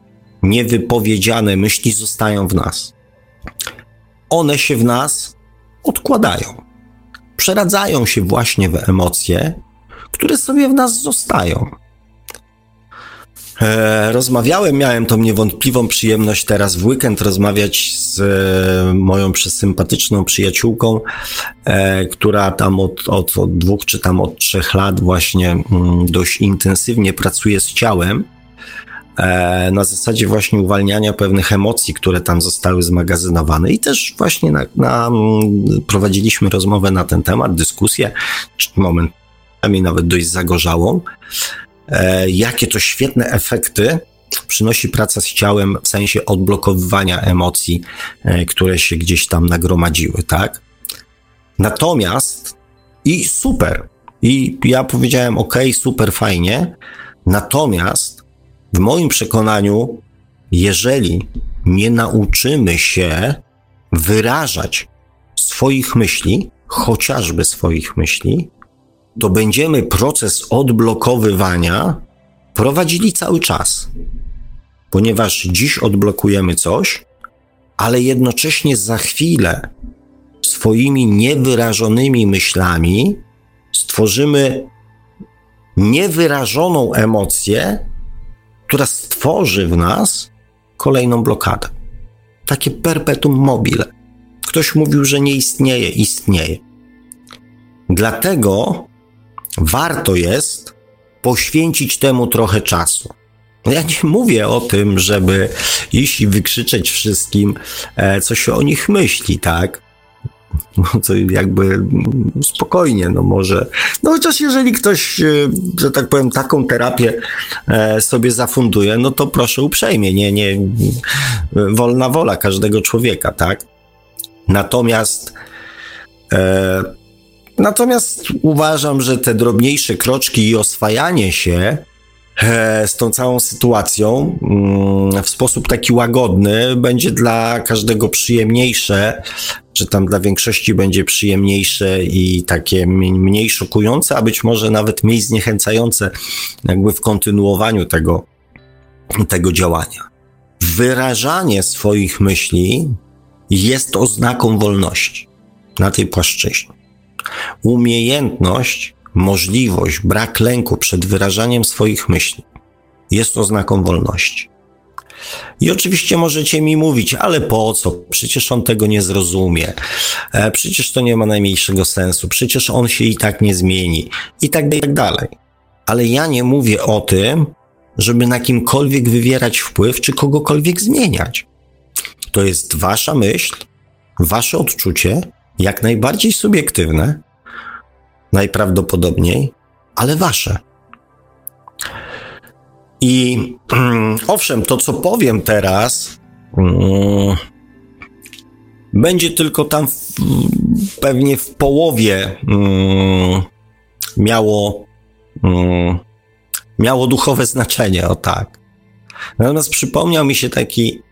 niewypowiedziane myśli zostają w nas. One się w nas odkładają. Przeradzają się właśnie w emocje, które sobie w nas zostają. E, rozmawiałem, miałem tą niewątpliwą przyjemność teraz w weekend rozmawiać z e, moją przesympatyczną przyjaciółką, e, która tam od, od, od dwóch czy tam od trzech lat właśnie mm, dość intensywnie pracuje z ciałem na zasadzie właśnie uwalniania pewnych emocji, które tam zostały zmagazynowane i też właśnie na, na, mm, prowadziliśmy rozmowę na ten temat, dyskusję, momentami nawet dość zagorzałą. E, jakie to świetne efekty przynosi praca z ciałem w sensie odblokowywania emocji, e, które się gdzieś tam nagromadziły, tak? Natomiast i super. I ja powiedziałem, ok, super, fajnie. Natomiast w moim przekonaniu, jeżeli nie nauczymy się wyrażać swoich myśli, chociażby swoich myśli, to będziemy proces odblokowywania prowadzili cały czas. Ponieważ dziś odblokujemy coś, ale jednocześnie za chwilę swoimi niewyrażonymi myślami stworzymy niewyrażoną emocję, która stworzy w nas kolejną blokadę. Takie perpetuum mobile. Ktoś mówił, że nie istnieje, istnieje. Dlatego warto jest poświęcić temu trochę czasu. No ja nie mówię o tym, żeby iść i wykrzyczeć wszystkim, e, co się o nich myśli, tak? No to jakby spokojnie, no może. No chociaż jeżeli ktoś, e, że tak powiem, taką terapię e, sobie zafunduje, no to proszę uprzejmie, nie, nie, wolna wola każdego człowieka, tak? Natomiast e, Natomiast uważam, że te drobniejsze kroczki i oswajanie się z tą całą sytuacją mm, w sposób taki łagodny będzie dla każdego przyjemniejsze, że tam dla większości będzie przyjemniejsze i takie mniej szokujące, a być może nawet mniej zniechęcające, jakby w kontynuowaniu tego, tego działania. Wyrażanie swoich myśli jest oznaką wolności na tej płaszczyźnie. Umiejętność, możliwość, brak lęku przed wyrażaniem swoich myśli jest oznaką wolności. I oczywiście możecie mi mówić, ale po co? Przecież on tego nie zrozumie. E, przecież to nie ma najmniejszego sensu. Przecież on się i tak nie zmieni. I tak, i tak dalej. Ale ja nie mówię o tym, żeby na kimkolwiek wywierać wpływ, czy kogokolwiek zmieniać. To jest wasza myśl, wasze odczucie, jak najbardziej subiektywne, najprawdopodobniej, ale wasze. I owszem, to co powiem teraz, mm, będzie tylko tam w, pewnie w połowie mm, miało, mm, miało duchowe znaczenie, o tak. Natomiast przypomniał mi się taki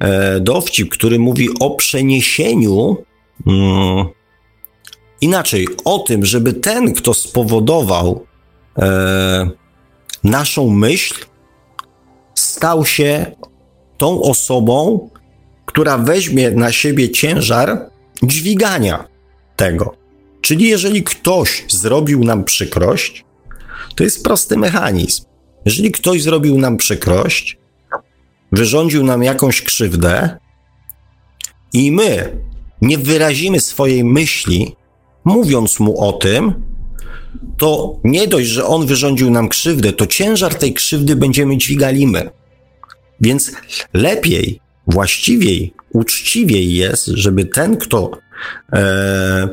e, dowcip, który mówi o przeniesieniu inaczej, o tym, żeby ten, kto spowodował e, naszą myśl, stał się tą osobą, która weźmie na siebie ciężar dźwigania tego. Czyli jeżeli ktoś zrobił nam przykrość, to jest prosty mechanizm. Jeżeli ktoś zrobił nam przykrość, wyrządził nam jakąś krzywdę i my nie wyrazimy swojej myśli, mówiąc mu o tym, to nie dość, że on wyrządził nam krzywdę, to ciężar tej krzywdy będziemy dźwigali my. Więc lepiej, właściwiej, uczciwiej jest, żeby ten, kto e,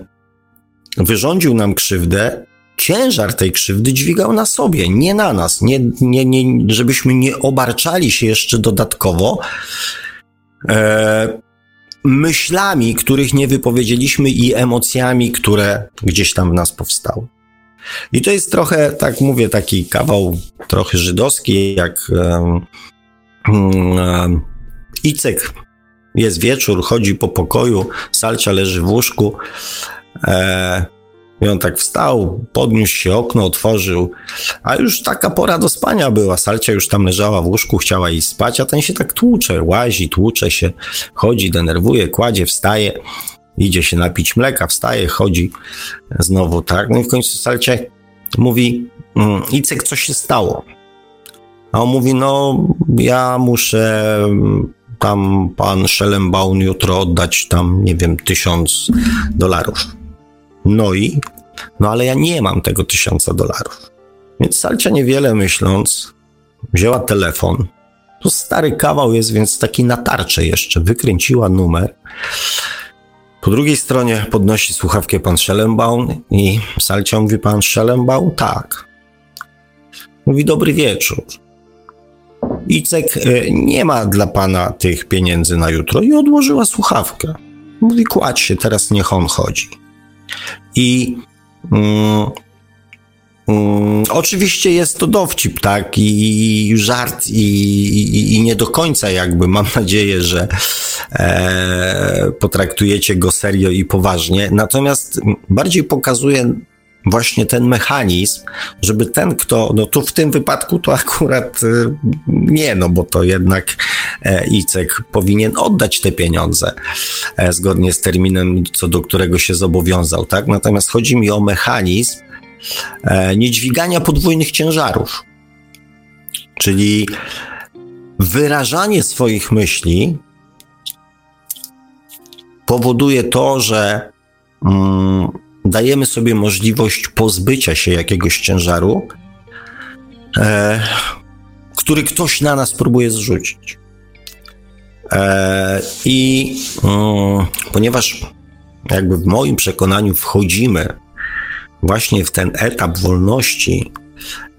wyrządził nam krzywdę, ciężar tej krzywdy dźwigał na sobie, nie na nas, nie, nie, nie, żebyśmy nie obarczali się jeszcze dodatkowo e, myślami, których nie wypowiedzieliśmy i emocjami, które gdzieś tam w nas powstały. I to jest trochę, tak mówię, taki kawał trochę żydowski, jak um, um, Icek. Jest wieczór, chodzi po pokoju, Salcia leży w łóżku. E, i on tak wstał, podniósł się, okno otworzył, a już taka pora do spania była. Salcia już tam leżała w łóżku, chciała iść spać, a ten się tak tłucze, łazi, tłucze się, chodzi, denerwuje, kładzie, wstaje, idzie się napić mleka, wstaje, chodzi znowu, tak. No i w końcu Salcia mówi, mm, Icek, co się stało? A on mówi, no ja muszę tam pan Schellenbaum jutro oddać tam, nie wiem, tysiąc dolarów. No i, no ale ja nie mam tego tysiąca dolarów. Więc Salcia niewiele myśląc, wzięła telefon. To stary kawał jest, więc taki na tarczę jeszcze. Wykręciła numer. Po drugiej stronie podnosi słuchawkę pan Schellenbaum i Salcia mówi, pan Schellenbaum? Tak. Mówi, dobry wieczór. Icek e, nie ma dla pana tych pieniędzy na jutro i odłożyła słuchawkę. Mówi, kładź się, teraz niech on chodzi. I mm, mm, oczywiście jest to dowcip, tak, i, żart, i, i, i, nie do końca jakby. Mam nadzieję, że e, potraktujecie go serio i poważnie. Natomiast bardziej pokazuje właśnie ten mechanizm, żeby ten, kto, no tu w tym wypadku to akurat y, nie, no bo to jednak e, Icek powinien oddać te pieniądze e, zgodnie z terminem, co do którego się zobowiązał, tak? Natomiast chodzi mi o mechanizm e, niedźwigania podwójnych ciężarów, czyli wyrażanie swoich myśli powoduje to, że mm, dajemy sobie możliwość pozbycia się jakiegoś ciężaru, e, który ktoś na nas próbuje zrzucić. E, I mm, ponieważ jakby w moim przekonaniu wchodzimy właśnie w ten etap wolności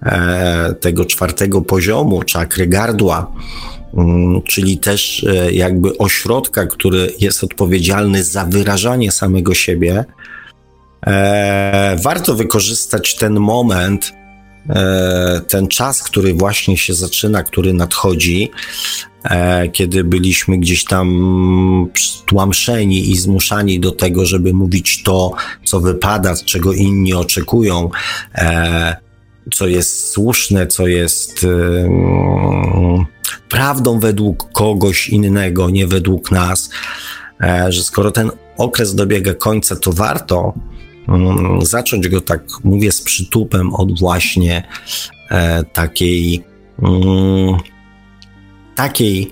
e, tego czwartego poziomu czakry gardła, mm, czyli też e, jakby ośrodka, który jest odpowiedzialny za wyrażanie samego siebie, warto wykorzystać ten moment, e, ten czas, który właśnie się zaczyna, który nadchodzi, e, kiedy byliśmy gdzieś tam tłamszeni i zmuszani do tego, żeby mówić to, co wypada, czego inni oczekują, e, co jest słuszne, co jest e, prawdą według kogoś innego, nie według nas, e, że skoro ten okres dobiega końca, to warto Mm, zacząć go tak, mówię, z przytupem od właśnie e, takiej, mm, takiej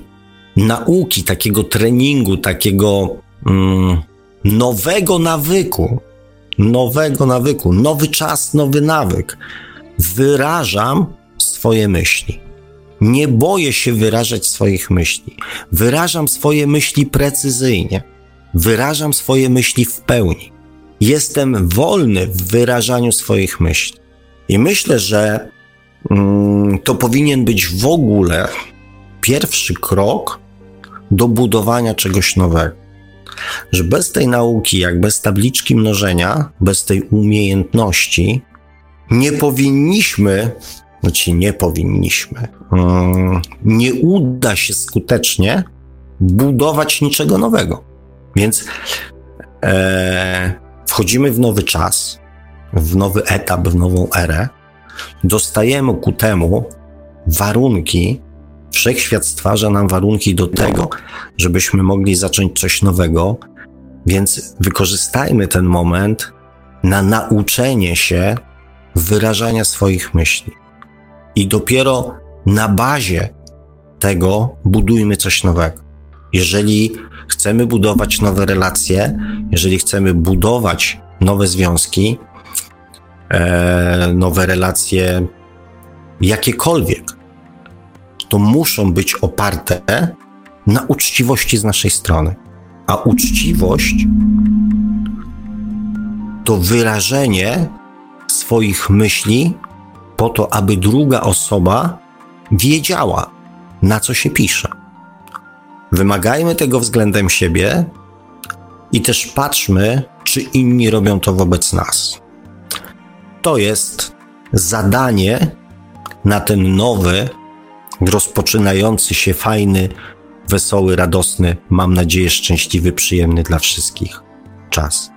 nauki, takiego treningu, takiego mm, nowego nawyku, nowego nawyku, nowy czas, nowy nawyk. Wyrażam swoje myśli. Nie boję się wyrażać swoich myśli. Wyrażam swoje myśli precyzyjnie. Wyrażam swoje myśli w pełni jestem wolny w wyrażaniu swoich myśli. I myślę, że mm, to powinien być w ogóle pierwszy krok do budowania czegoś nowego. Że bez tej nauki, jak bez tabliczki mnożenia, bez tej umiejętności, nie powinniśmy, znaczy nie powinniśmy, mm, nie uda się skutecznie budować niczego nowego. Więc e, wchodzimy w nowy czas, w nowy etap, w nową erę, dostajemy ku temu warunki, wszechświat stwarza nam warunki do tego, żebyśmy mogli zacząć coś nowego, więc wykorzystajmy ten moment na nauczenie się wyrażania swoich myśli. I dopiero na bazie tego budujmy coś nowego. Jeżeli chcemy budować nowe relacje, jeżeli chcemy budować nowe związki, e, nowe relacje jakiekolwiek, to muszą być oparte na uczciwości z naszej strony. A uczciwość to wyrażenie swoich myśli po to, aby druga osoba wiedziała, na co się pisze. Wymagajmy tego względem siebie i też patrzmy, czy inni robią to wobec nas. To jest zadanie na ten nowy, rozpoczynający się fajny, wesoły, radosny, mam nadzieję, szczęśliwy, przyjemny dla wszystkich czas.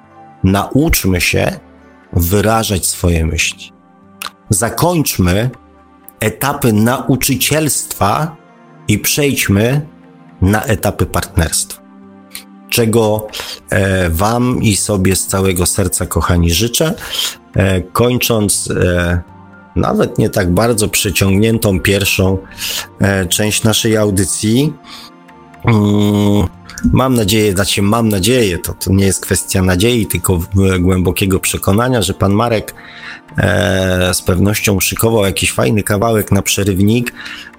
Nauczmy się wyrażać swoje myśli. Zakończmy etapy nauczycielstwa i przejdźmy na etapy partnerstwa. Czego e, Wam i sobie z całego serca, kochani, życzę. E, kończąc e, nawet nie tak bardzo przeciągniętą pierwszą część naszej audycji, mm, Mam nadzieję, znaczy mam nadzieję, to, to nie jest kwestia nadziei, tylko głębokiego przekonania, że pan Marek z pewnością szykował jakiś fajny kawałek na przerywnik,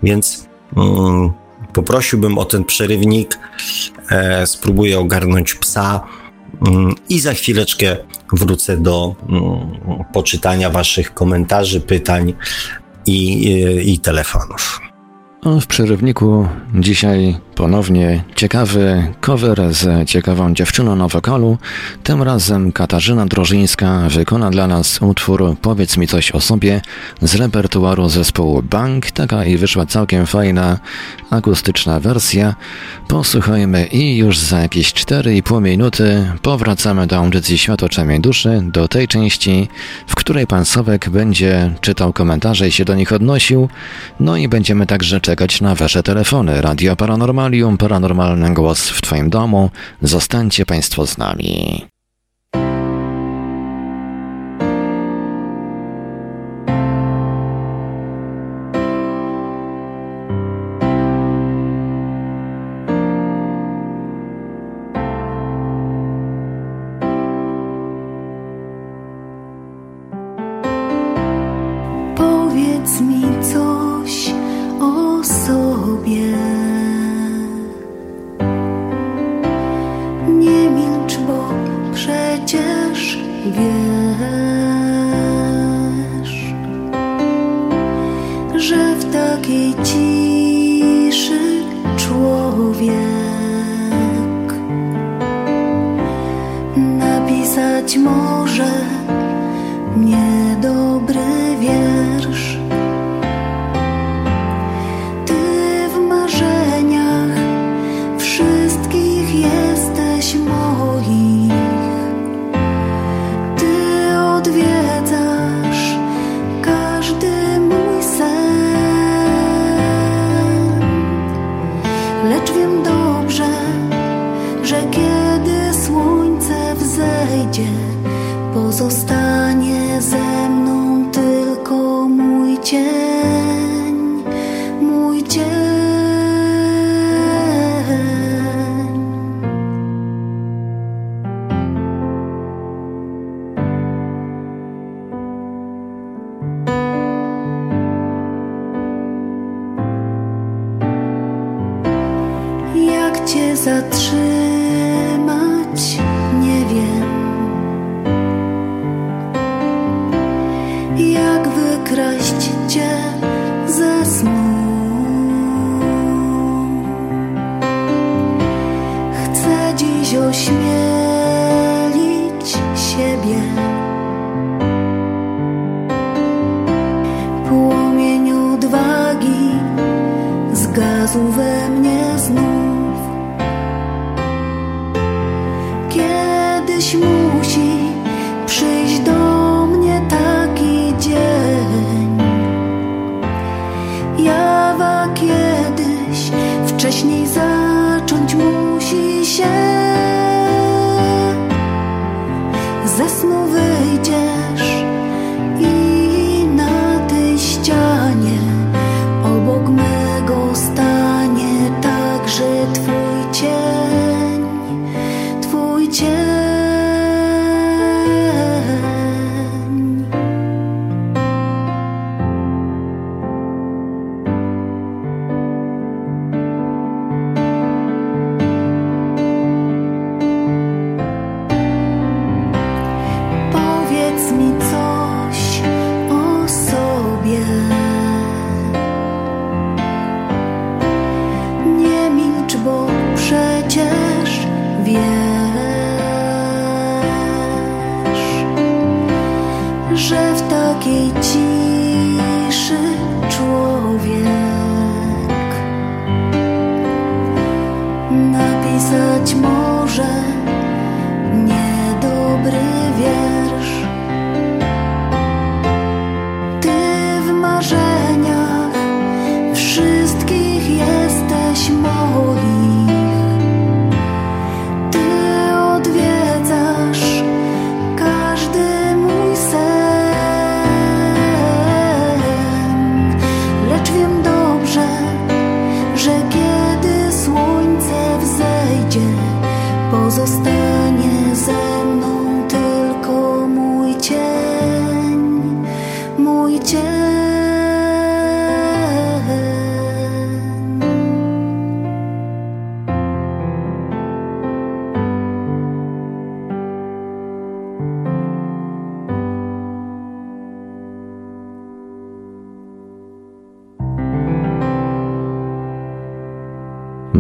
więc mm, poprosiłbym o ten przerywnik, e, spróbuję ogarnąć psa mm, i za chwileczkę wrócę do mm, poczytania waszych komentarzy, pytań i, i, i telefonów. W przerywniku dzisiaj ponownie ciekawy cover z ciekawą dziewczyną na wokalu. Tym razem Katarzyna Drożyńska wykona dla nas utwór Powiedz mi coś o sobie z repertuaru zespołu Bank. Taka i wyszła całkiem fajna akustyczna wersja. Posłuchajmy i już za jakieś 4,5 minuty powracamy do audycji Świat oczami duszy, do tej części, w której pan Sowek będzie czytał komentarze i się do nich odnosił. No i będziemy także czekać na wasze telefony. Radio Paranormal Paranormalium, paranormalny głos w Twoim domu. Zostańcie Państwo z nami.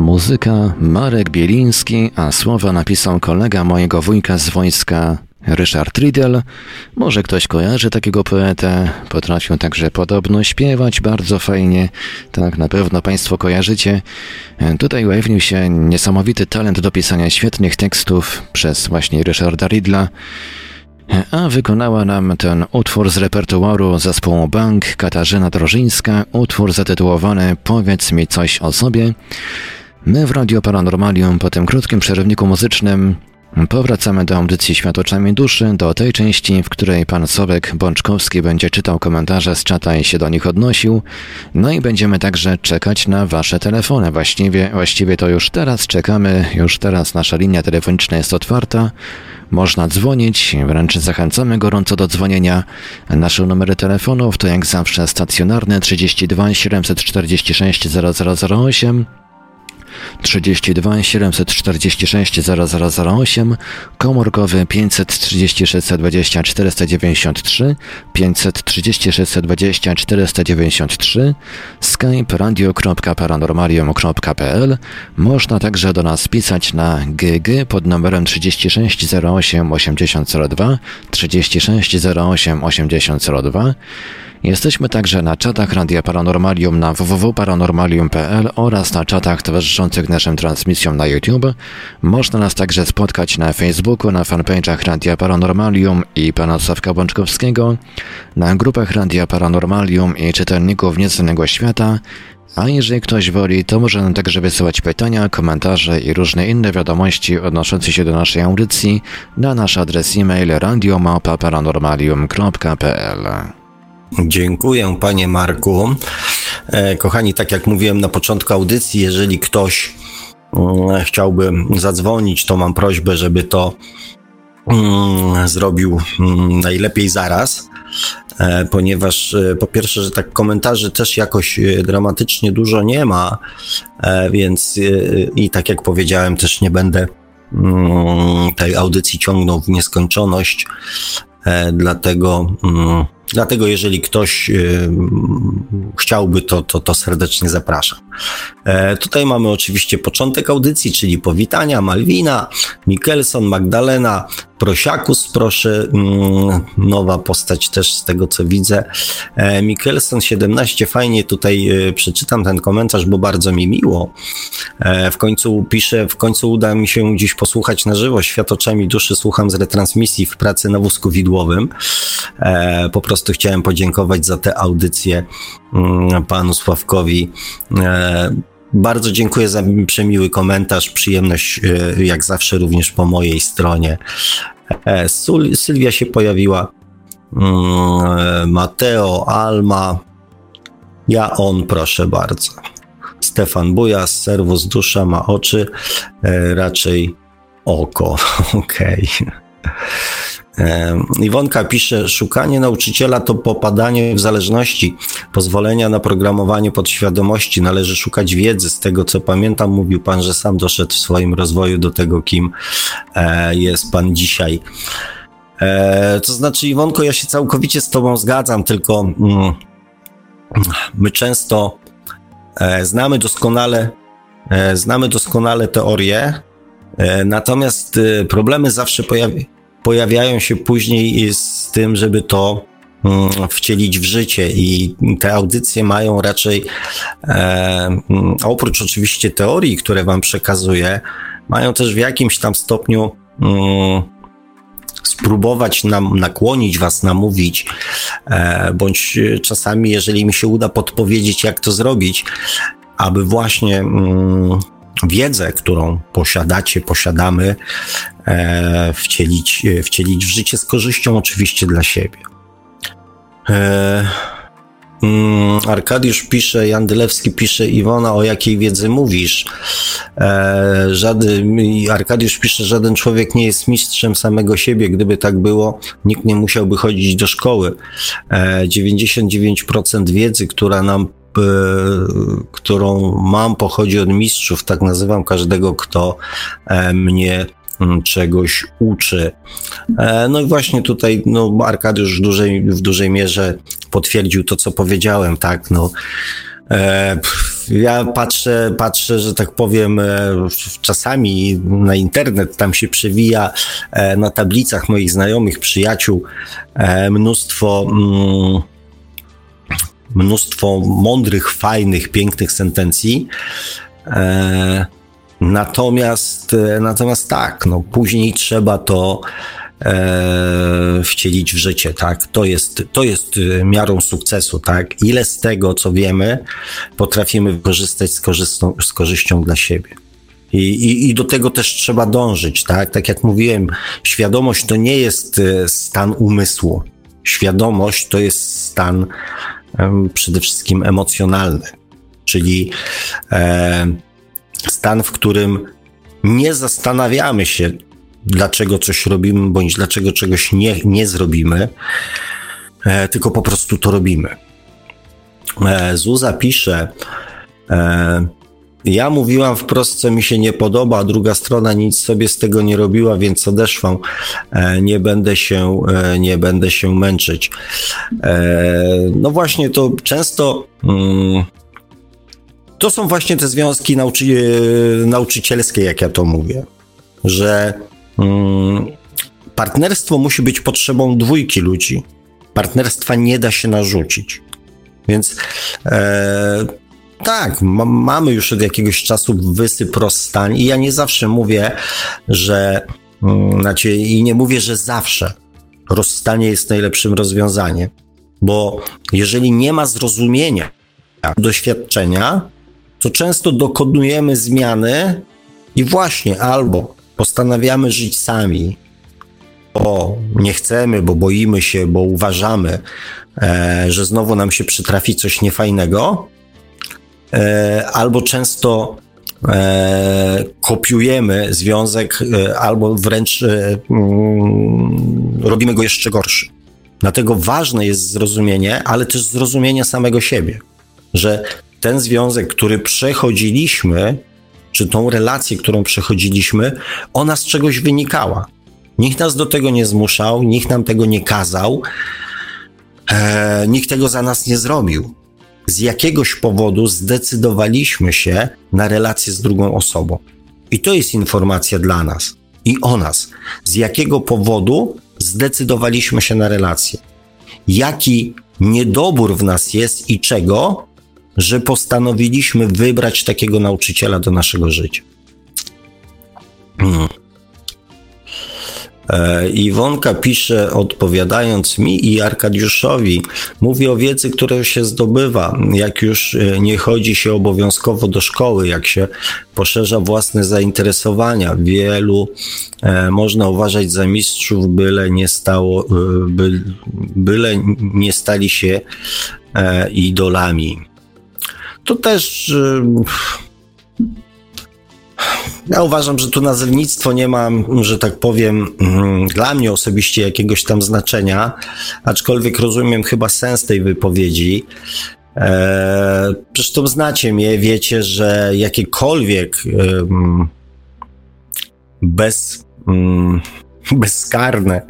Muzyka Marek Bieliński, a słowa napisał kolega mojego wujka z wojska Ryszard Riedel. Może ktoś kojarzy takiego poetę, potrafią także podobno śpiewać bardzo fajnie, tak na pewno Państwo kojarzycie. Tutaj ujawnił się niesamowity talent do pisania świetnych tekstów przez właśnie Ryszarda Riedla. A wykonała nam ten utwór z repertuaru zespołu Bank Katarzyna Drożyńska, utwór zatytułowany Powiedz mi coś o sobie. My w Radio Paranormalium po tym krótkim przerywniku muzycznym powracamy do audycji Świat oczami duszy, do tej części, w której pan Sobek Bączkowski będzie czytał komentarze z czata i się do nich odnosił. No i będziemy także czekać na wasze telefony. Właściwie, właściwie to już teraz czekamy, już teraz nasza linia telefoniczna jest otwarta. Można dzwonić, wręcz zachęcamy gorąco do dzwonienia. Nasze numery telefonów to jak zawsze stacjonarne 32 746 0008 32 746 0008, komórkowy 536 20 493, 536 20 493, skype radio.paranormalium.pl. Można także do nas pisać na GG pod numerem 36 08 8002, 36 08 8002. Jesteśmy także na czatach Radia Paranormalium na www.paranormalium.pl oraz na czatach towarzyszących naszym transmisjom na YouTube. Można nas także spotkać na Facebooku, na fanpage'ach Radia Paranormalium i pana Sławka Bączkowskiego, na grupach Radia Paranormalium i czytelników Nieznanego Świata, a jeżeli ktoś woli, to może nam także wysyłać pytania, komentarze i różne inne wiadomości odnoszące się do naszej audycji na nasz adres e-mail radiomapa.paranormalium.pl. Dziękuję, panie Marku. E, kochani, tak jak mówiłem na początku audycji, jeżeli ktoś mm, chciałby zadzwonić, to mam prośbę, żeby to mm, zrobił mm, najlepiej zaraz, e, ponieważ e, po pierwsze, że tak komentarzy też jakoś dramatycznie dużo nie ma, więc i tak jak powiedziałem, też nie będę tej audycji ciągnął w nieskończoność, dlatego Dlatego, jeżeli ktoś y, chciałby, to, to, to serdecznie zapraszam. E, tutaj mamy oczywiście początek audycji, czyli powitania Malwina, Mikkelson, Magdalena, Prosiakus, proszę, mm, nowa postać też z tego co widzę. E, Mikkelson 17, fajnie tutaj e, przeczytam ten komentarz, bo bardzo mi miło. E, w końcu piszę, w końcu uda mi się dziś posłuchać na żywo, świat oczami duszy słucham z retransmisji w pracy na wózku widłowym. Po prostu chciałem podziękować za tę audycję mm, panu Sławkowi. Bardzo dziękuję za przemiły komentarz, przyjemność e, jak zawsze również po mojej stronie. E, Sylwia się pojawiła, mm, e, Mateo, Alma, ja on, proszę bardzo. Stefan Bujas, serwus, dusza ma oczy, raczej oko. Okej. Okay. Iwonka pisze, szukanie nauczyciela to popadanie w zależności. Pozwolenia na programowanie podświadomości. Należy szukać wiedzy. Z tego co pamiętam, mówił pan, że sam doszedł w swoim rozwoju do tego, kim e, jest pan dzisiaj. E, to znaczy, Iwonko, ja się całkowicie z tobą zgadzam, tylko mm, my często e, znamy doskonale, znamy doskonale teorię, natomiast problemy zawsze pojawiają pojawiają się później z tym, żeby to mm, wcielić w życie. I te audycje mają raczej, e, mm, oprócz oczywiście teorii, które wam przekazuję, mają też w jakimś tam stopniu mm, spróbować nam nakłonić was, namówić, e, bądź czasami, jeżeli mi się uda podpowiedzieć, jak to zrobić, aby właśnie mm, wiedzę, którą posiadacie, posiadamy, e, wcielić, wcielić w życie z korzyścią oczywiście dla siebie. E, mm, Arkadiusz pisze, Jandylewski pisze, Iwona, o jakiej wiedzy mówisz? E, żaden, Arkadiusz pisze, żaden człowiek nie jest mistrzem samego siebie. Gdyby tak było, nikt nie musiałby chodzić do szkoły. E, 99% wiedzy, która nam E, którą mam, pochodzi od mistrzów. Tak nazywam każdego, kto e, mnie czegoś uczy. E, no i właśnie tutaj no, Arkadiusz w dużej, w dużej mierze potwierdził to, co powiedziałem, tak, no. Ja patrzę, patrzę, że tak powiem, czasami na internet tam się przewija na tablicach moich znajomych, przyjaciół mnóstwo mm, mnóstwo mądrych, fajnych, pięknych sentencji. Natomiast, e, natomiast tak, no, później trzeba to e, wcielić w życie, tak? To jest, to jest e, miarą sukcesu, tak? Ile z tego, co wiemy, potrafimy wykorzystać z, z korzyścią dla siebie. I, i, I do tego też trzeba dążyć, tak? Tak jak mówiłem, świadomość to nie jest e, stan umysłu. Świadomość to jest stan przede wszystkim emocjonalny, czyli e, stan, w którym nie zastanawiamy się, dlaczego coś robimy, bądź dlaczego czegoś nie, nie zrobimy, e, tylko po prostu to robimy. E, Zuza pisze, ja mówiłam wprost, co mi się nie podoba, a druga strona nic sobie z tego nie robiła, więc odeszłam. E, nie będę się, e, nie będę się męczyć. E, no właśnie, to często. To są właśnie te związki nauczy nauczycielskie, jak ja to mówię, że mm, partnerstwo musi być potrzebą dwójki ludzi. Partnerstwa nie da się narzucić. Więc e, tak, mamy już od jakiegoś czasu wysyp rozstań i ja nie zawsze mówię, że, mm, znaczy, i nie mówię, że zawsze rozstanie jest najlepszym rozwiązaniem, bo jeżeli nie ma zrozumienia, doświadczenia, to często dokonujemy zmiany i właśnie albo postanawiamy żyć sami, bo nie chcemy, bo boimy się, bo uważamy, e, że znowu nam się przytrafi coś niefajnego, E, albo często e, kopiujemy związek, e, albo wręcz mm, robimy go jeszcze gorszy. Dlatego ważne jest zrozumienie, ale też zrozumienie samego siebie, że ten związek, który przechodziliśmy, czy tą relację, którą przechodziliśmy, ona z czegoś wynikała. Nikt nas do tego nie zmuszał, nikt nam tego nie kazał, e, nikt tego za nas nie zrobił z jakiegoś powodu zdecydowaliśmy się na relację z drugą osobą. I to jest informacja dla nas i o nas. Z jakiego powodu zdecydowaliśmy się na relację? Jaki niedobór w nas jest i czego, że postanowiliśmy wybrać takiego nauczyciela do naszego życia? Hmm. E, Iwonka pisze, odpowiadając mi i Arkadiuszowi, mówi o wiedzy, którą się zdobywa, jak już e, nie chodzi się obowiązkowo do szkoły, jak się poszerza własne zainteresowania. Wielu e, można uważać za mistrzów, byle nie stało, by, byle nie stali się e, idolami. To też ja uważam, że tu nazewnictwo nie ma, że tak powiem, mm, dla mnie osobiście jakiegoś tam znaczenia, aczkolwiek rozumiem chyba sens tej wypowiedzi. Eee, zresztą znacie mnie, wiecie, że jakiekolwiek bez, bezkarne,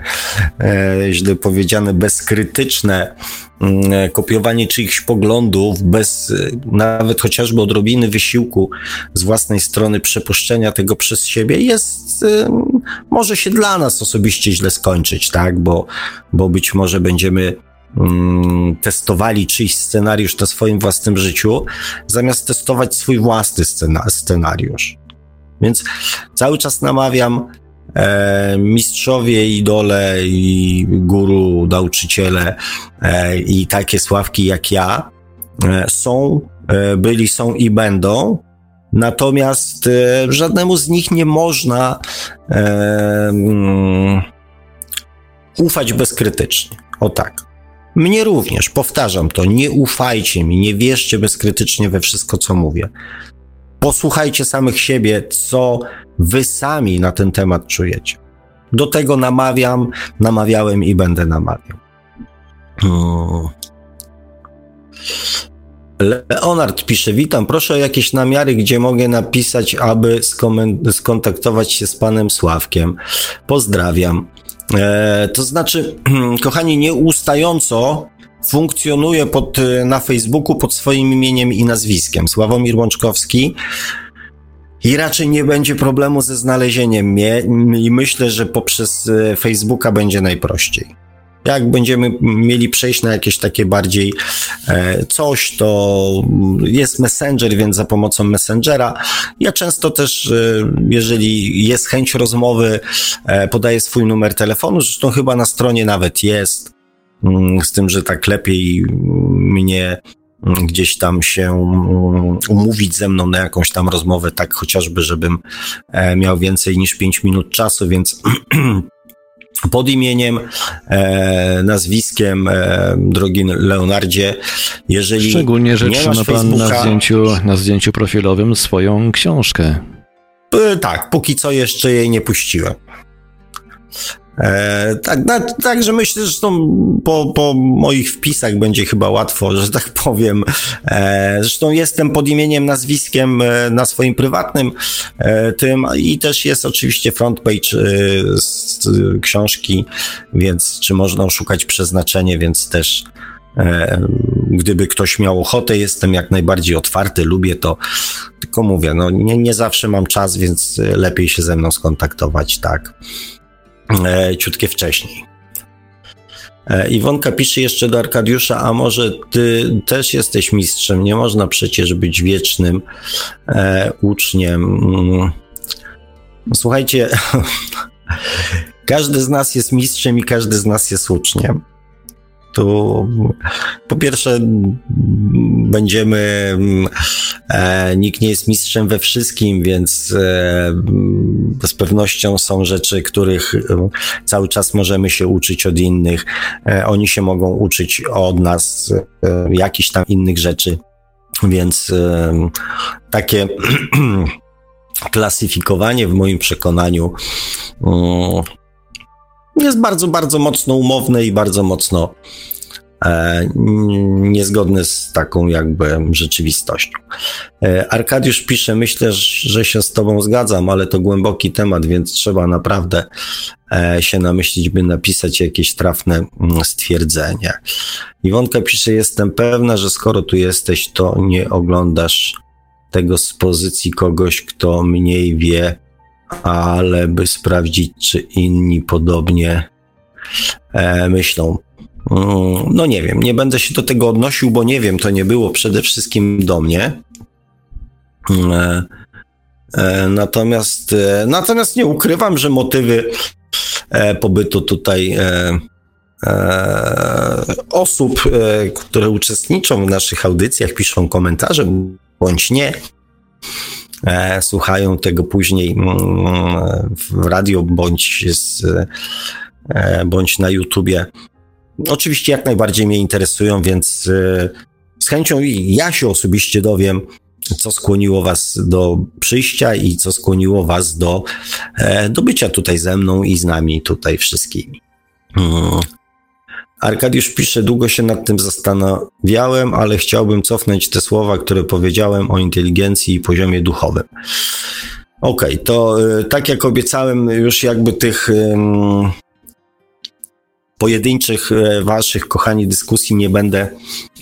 e, źle powiedziane, bezkrytyczne Mm, kopiowanie czyichś poglądów bez nawet chociażby odrobiny wysiłku z własnej strony przepuszczenia tego przez siebie jest, może się dla nas osobiście źle skończyć, tak, bo, bo być może będziemy mm, testowali czyjś scenariusz na swoim własnym życiu, zamiast testować swój własny scenariusz. Więc cały czas namawiam e, mistrzowie, idole i guru, nauczyciele e, i takie sławki jak ja e, są, e, byli, są i będą. Natomiast e, żadnemu z nich nie można e, um, ufać bezkrytycznie. O tak. Mnie również, powtarzam to, nie ufajcie mi, nie wierzcie bezkrytycznie we wszystko, co mówię. Posłuchajcie samych siebie, co wy sami na ten temat czujecie. Do tego namawiam, namawiałem i będę namawiał. Leonard pisze, witam, proszę o jakieś namiary, gdzie mogę napisać, aby skontaktować się z panem Sławkiem. Pozdrawiam. E, to znaczy, kochani, nieustająco funkcjonuje pod, e, na Facebooku pod swoim imieniem i nazwiskiem. Sławomir Łączkowski. I raczej nie będzie problemu ze znalezieniem mnie i myślę, że poprzez e, Facebooka będzie najprościej. Jak będziemy mieli przejść na jakieś takie bardziej e, coś, to jest Messenger, więc za pomocą Messengera. Ja często też, e, jeżeli jest chęć rozmowy, e, podaję swój numer telefonu, zresztą chyba na stronie nawet jest, z tym, że tak lepiej mnie gdzieś tam się mm, umówić ze mną na jakąś tam rozmowę, tak chociażby, żebym miał więcej niż 5 minut czasu, więc pod imieniem, e, nazwiskiem, e, drogi Leonardzie, jeżeli Szczególnie, że trzyma pan na zdjęciu, na zdjęciu profilowym swoją książkę. E, tak, póki co jeszcze jej nie puściłem. E, tak, na, także myślę, że po, po moich wpisach będzie chyba łatwo, że tak powiem. E, zresztą jestem pod imieniem, nazwiskiem e, na swoim prywatnym e, tym i też jest oczywiście frontpage e, z książki, więc czy można oszukać przeznaczenie, więc też e, gdyby ktoś miał ochotę, jestem jak najbardziej otwarty, lubię to. Tylko mówię, no nie, nie zawsze mam czas, więc lepiej się ze mną skontaktować, tak e, ciutkie wcześniej. E, Iwonka pisze jeszcze do Arkadiusza, a może ty też jesteś mistrzem? Nie można przecież być wiecznym e, uczniem. Mm. No, słuchajcie, każdy z nas jest mistrzem i każdy z nas jest uczniem tu po pierwsze będziemy, e, nikt nie jest mistrzem we wszystkim, więc e, z pewnością są rzeczy, których e, cały czas możemy się uczyć od innych. E, oni się mogą uczyć od nas e, jakichś tam innych rzeczy, więc e, takie klasyfikowanie w moim przekonaniu mm, jest bardzo, bardzo mocno umowne i bardzo mocno e, niezgodne z taką jakby rzeczywistością. E, Arkadiusz pisze, myślę, że się z tobą zgadzam, ale to głęboki temat, więc trzeba naprawdę e, się namyślić, by napisać jakieś trafne stwierdzenie. Iwonka pisze, jestem pewna, że skoro tu jesteś, to nie oglądasz tego z pozycji kogoś, kto mniej wie ale by sprawdzić, czy inni podobnie e, myślą. Mm, no nie wiem, nie będę się do tego odnosił, bo nie wiem, to nie było przede wszystkim do mnie. Mm, e, e, natomiast, e, natomiast nie ukrywam, że motywy e, pobytu tutaj e, osób, które uczestniczą w naszych audycjach, piszą komentarze bądź nie, słuchają tego później mm, w radio bądź, z, e, bądź na YouTubie. Oczywiście jak najbardziej mnie interesują, więc e, z chęcią ja się osobiście dowiem, co skłoniło Was do przyjścia i co skłoniło Was do, e, do bycia tutaj ze mną i z nami tutaj wszystkimi. Mm. Arkadiusz pisze, długo się nad tym zastanawiałem, ale chciałbym cofnąć te słowa, które powiedziałem o inteligencji i poziomie duchowym. Okej, okay, to y, tak jak obiecałem, już jakby tych pojedynczych y, waszych, kochani, dyskusji nie będę,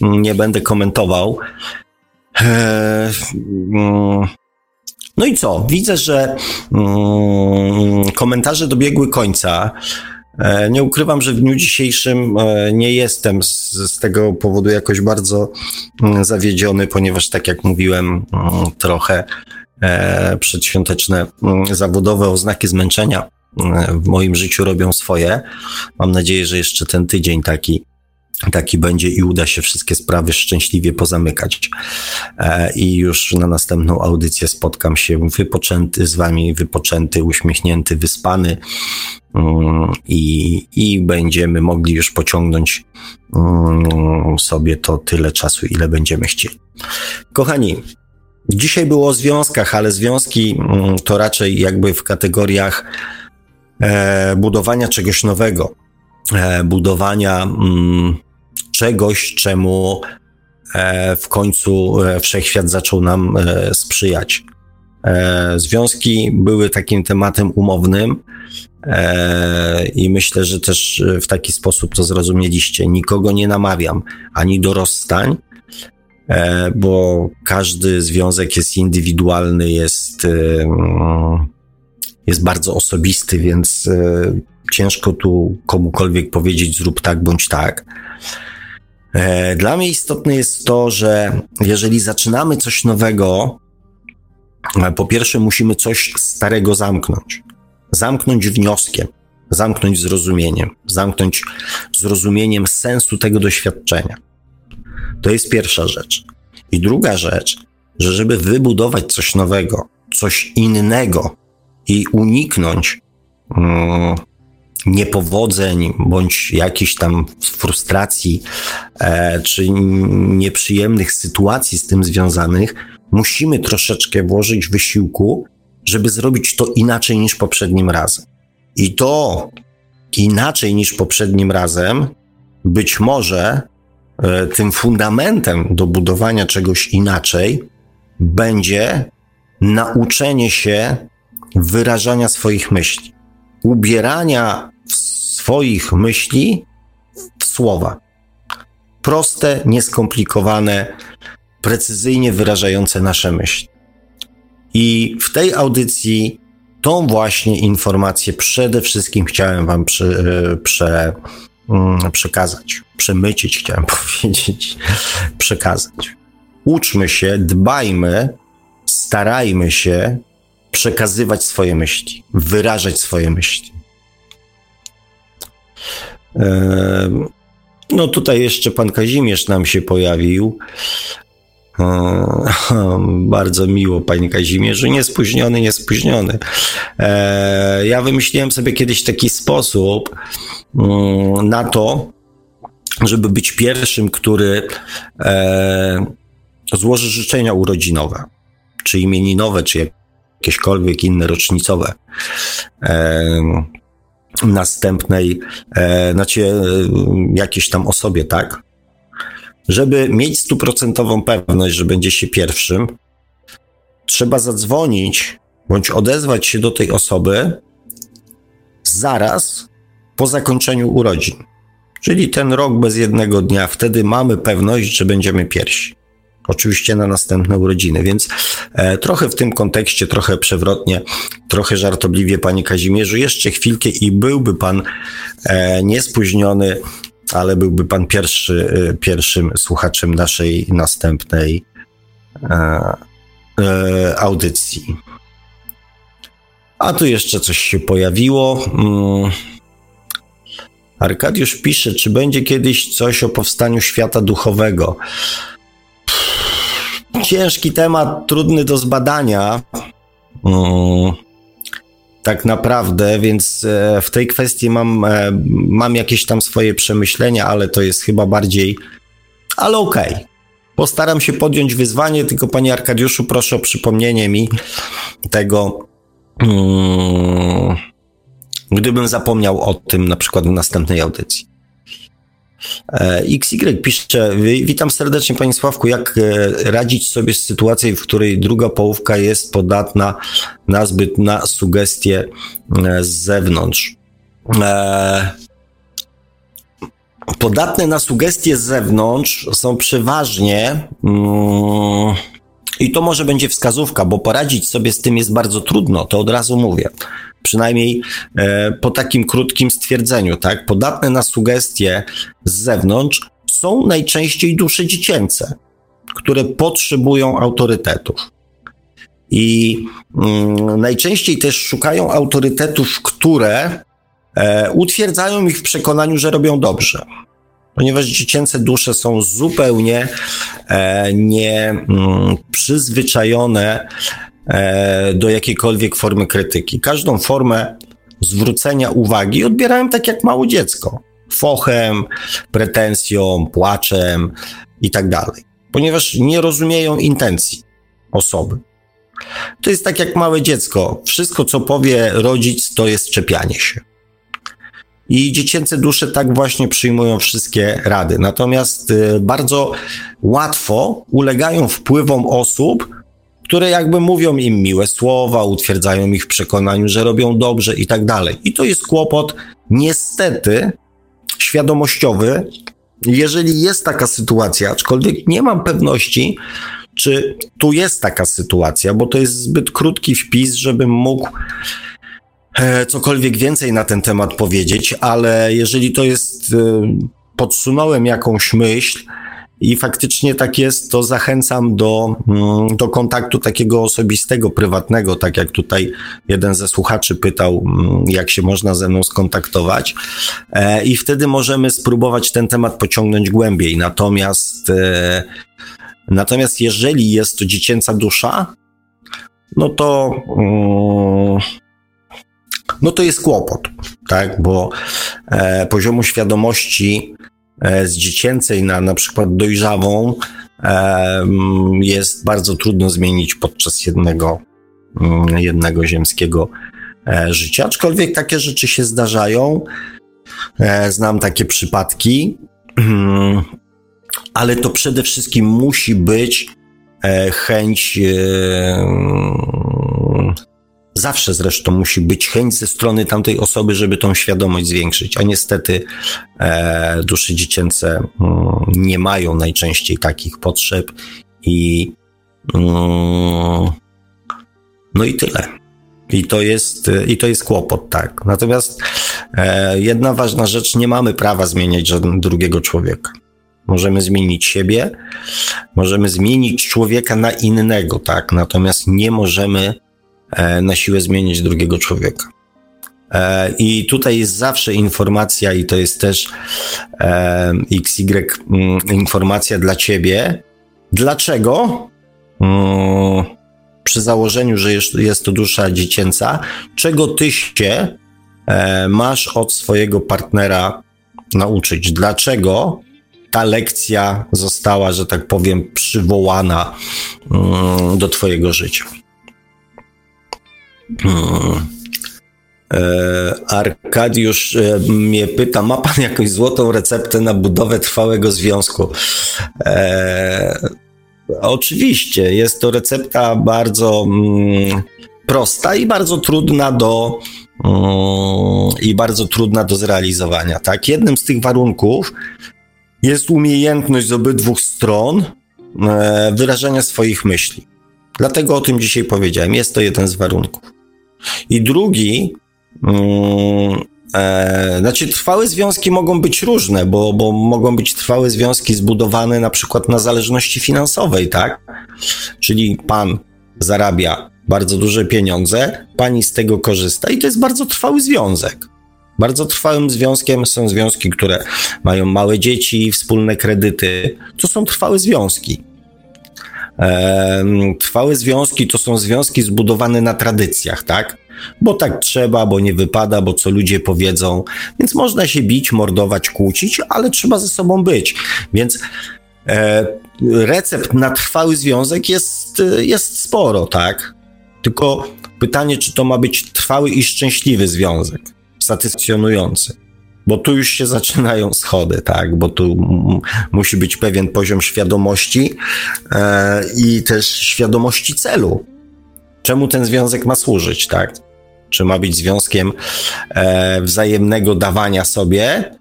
nie będę komentował. E, um, no i co? Widzę, że um, komentarze dobiegły końca. E, nie ukrywam, że w dniu dzisiejszym e, nie jestem z, z, tego powodu jakoś bardzo mm, zawiedziony, ponieważ, tak jak mówiłem, mm, trochę e, przedświąteczne mm, zawodowe oznaki zmęczenia w moim życiu robią swoje. Mam nadzieję, że jeszcze ten tydzień taki taki będzie i uda się wszystkie sprawy szczęśliwie pozamykać. I już na następną audycję spotkam się wypoczęty z wami, wypoczęty, uśmiechnięty, wyspany, Mm, i, i będziemy mogli już pociągnąć mm, sobie to tyle czasu, ile będziemy chcieli. Kochani, dzisiaj było o związkach, ale związki mm, to raczej jakby w kategoriach e, budowania czegoś nowego, e, budowania czegoś, czemu e, w końcu wszechświat zaczął nam sprzyjać. Związki były takim tematem umownym, E, I myślę, że też w taki sposób to zrozumieliście. Nikogo nie namawiam ani do rozstań, e, bo każdy związek jest indywidualny, jest, e, jest bardzo osobisty, więc ciężko tu komukolwiek powiedzieć zrób tak bądź tak. Dla mnie istotne jest to, że jeżeli zaczynamy coś nowego, po pierwsze musimy coś starego zamknąć zamknąć wnioskiem, zamknąć zrozumieniem, zamknąć zrozumieniem sensu tego doświadczenia. To jest pierwsza rzecz. I druga rzecz, że żeby wybudować coś nowego, coś innego i uniknąć mm, niepowodzeń bądź jakichś tam frustracji e, czy nieprzyjemnych sytuacji z tym związanych, musimy troszeczkę włożyć wysiłku żeby zrobić to inaczej niż poprzednim razem. I to inaczej niż poprzednim razem, być może e, tym fundamentem do budowania czegoś inaczej będzie nauczenie się wyrażania swoich myśli, ubierania swoich myśli w słowa. Proste, nieskomplikowane, precyzyjnie wyrażające nasze myśli. I w tej audycji tą właśnie informację przede wszystkim chciałem Wam e, prze, mm, przekazać. Przemycić chciałem powiedzieć, przekazać. Uczmy się, dbajmy, starajmy się przekazywać swoje myśli, wyrażać swoje myśli. No tutaj jeszcze pan Kazimierz nam się pojawił. Bardzo miło, panie Kazimierzu. Niespóźniony, niespóźniony. E, ja wymyśliłem sobie kiedyś taki sposób mm, na to, żeby być pierwszym, który e, złoży życzenia urodzinowe, czy imieninowe, czy jakiekolwiek inne rocznicowe e, następnej, znaczy jakiejś tam osobie, tak? Żeby mieć stuprocentową pewność, że będzie się pierwszym, trzeba zadzwonić bądź odezwać się do tej osoby zaraz po zakończeniu urodzin. Czyli ten rok bez jednego dnia, wtedy mamy pewność, że będziemy pierwsi. Oczywiście na następne urodziny, więc e, trochę w tym kontekście, trochę przewrotnie, trochę żartobliwie, panie Kazimierzu, jeszcze chwilkę i byłby pan e, niespóźniony ale byłby pan pierwszy, y, pierwszym słuchaczem naszej następnej e, e, audycji. A tu jeszcze coś się pojawiło. Mm. Arkadiusz pisze, czy będzie kiedyś coś o powstaniu świata duchowego. Ciężki temat, trudny do zbadania. Mm tak naprawdę, więc e, w tej kwestii mam, e, mam jakieś tam swoje przemyślenia, ale to jest chyba bardziej. Ale okej. Okay. Postaram się podjąć wyzwanie, tylko panie Arkadiuszu, proszę o przypomnienie mi tego. Hmm, gdybym zapomniał o tym na przykład w następnej audycji. E, XY pisze, witam serdecznie Panie Sławku, jak e, radzić sobie z sytuacją, w której druga połówka jest podatna na zbyt na sugestie e, z zewnątrz. Podatne na sugestie z zewnątrz są przeważnie mm, I to może będzie wskazówka, bo poradzić sobie z tym jest bardzo trudno, to od razu mówię. Przynajmniej e, po takim krótkim stwierdzeniu, tak? Podatne na sugestie z zewnątrz są najczęściej dusze dziecięce, które potrzebują autorytetów. I mm, najczęściej też szukają autorytetów, które e, utwierdzają ich w przekonaniu, że robią dobrze. Ponieważ dziecięce dusze są zupełnie e, nie mm, e, do jakiejkolwiek formy krytyki. Każdą formę zwrócenia uwagi odbierają tak jak małe dziecko. Fochem, pretensją, płaczem i tak dalej. Ponieważ nie rozumieją intencji osoby. To jest tak jak małe dziecko. Wszystko, co powie rodzic, to jest czepianie się. I dziecięce dusze tak właśnie przyjmują wszystkie rady. Natomiast y, bardzo łatwo ulegają wpływom osób, które jakby mówią im miłe słowa, utwierdzają ich w przekonaniu, że robią dobrze i tak dalej. I to jest kłopot, niestety, świadomościowy. Jeżeli jest taka sytuacja, aczkolwiek nie mam pewności, czy tu jest taka sytuacja, bo to jest zbyt krótki wpis, żebym mógł cokolwiek więcej na ten temat powiedzieć, ale jeżeli to jest, e, podsunąłem jakąś myśl, i faktycznie tak jest, to zachęcam do, mm, do kontaktu takiego osobistego, prywatnego, tak jak tutaj jeden ze słuchaczy pytał, mm, jak się można ze mną skontaktować. E, I wtedy możemy spróbować ten temat pociągnąć głębiej. Natomiast Natomiast jeżeli jest to dziecięca dusza, no to, mm, no to jest kłopot, tak? Bo e, poziomu świadomości e, z dziecięcej na na przykład dojrzałą e, jest bardzo trudno zmienić podczas jednego, mm, jednego ziemskiego e, życia. Aczkolwiek takie rzeczy się zdarzają. E, znam takie przypadki. Mm, ale to przede wszystkim musi być e, chęć. Zawsze zresztą musi być chęć ze strony tamtej osoby, żeby tą świadomość zwiększyć, a niestety e, dusze dziecięce mm, nie mają najczęściej takich potrzeb i mm, no i tyle. I to jest, i to jest kłopot, tak. Natomiast e, jedna ważna rzecz, nie mamy prawa zmieniać żadnego drugiego człowieka. Możemy zmienić siebie, możemy zmienić człowieka na innego, tak? Natomiast nie możemy na siłę zmienić drugiego człowieka. E, I tutaj jest zawsze informacja, i to jest też e, XY mm, informacja dla ciebie. Dlaczego? Mm, przy założeniu, że jest to dusza dziecięca, czego ty się masz od swojego partnera nauczyć? Dlaczego ta lekcja została, że tak powiem, przywołana mm, do Twojego życia. Hmm. E, Arkadiusz e, mnie pyta, ma pan jakąś złotą receptę na budowę trwałego związku? E, oczywiście, jest to recepta bardzo mm, prosta i bardzo trudna do mm, i bardzo trudna do zrealizowania. Tak, jednym z tych warunków jest umiejętność z obydwu stron e, wyrażania swoich myśli. Dlatego o tym dzisiaj powiedziałem. Jest to jeden z warunków. I drugi, mm, e, znaczy trwałe związki mogą być różne, bo, bo mogą być trwałe związki zbudowane na przykład na zależności finansowej, tak? Czyli pan zarabia bardzo duże pieniądze, pani z tego korzysta i to jest bardzo trwały związek. Bardzo trwałym związkiem są związki, które mają małe dzieci, wspólne kredyty. To są trwałe związki. Trwałe związki to są związki zbudowane na tradycjach, tak? Bo tak trzeba, bo nie wypada, bo co ludzie powiedzą. Więc można się bić, mordować, kłócić, ale trzeba ze sobą być. Więc e, recept na trwały związek jest, jest sporo, tak? Tylko pytanie, czy to ma być trwały i szczęśliwy związek satysfakcjonujący. Bo tu już się zaczynają schody, tak? Bo tu musi być pewien poziom świadomości e, i też świadomości celu. Czemu ten związek ma służyć, tak? Czy ma być związkiem e, wzajemnego dawania sobie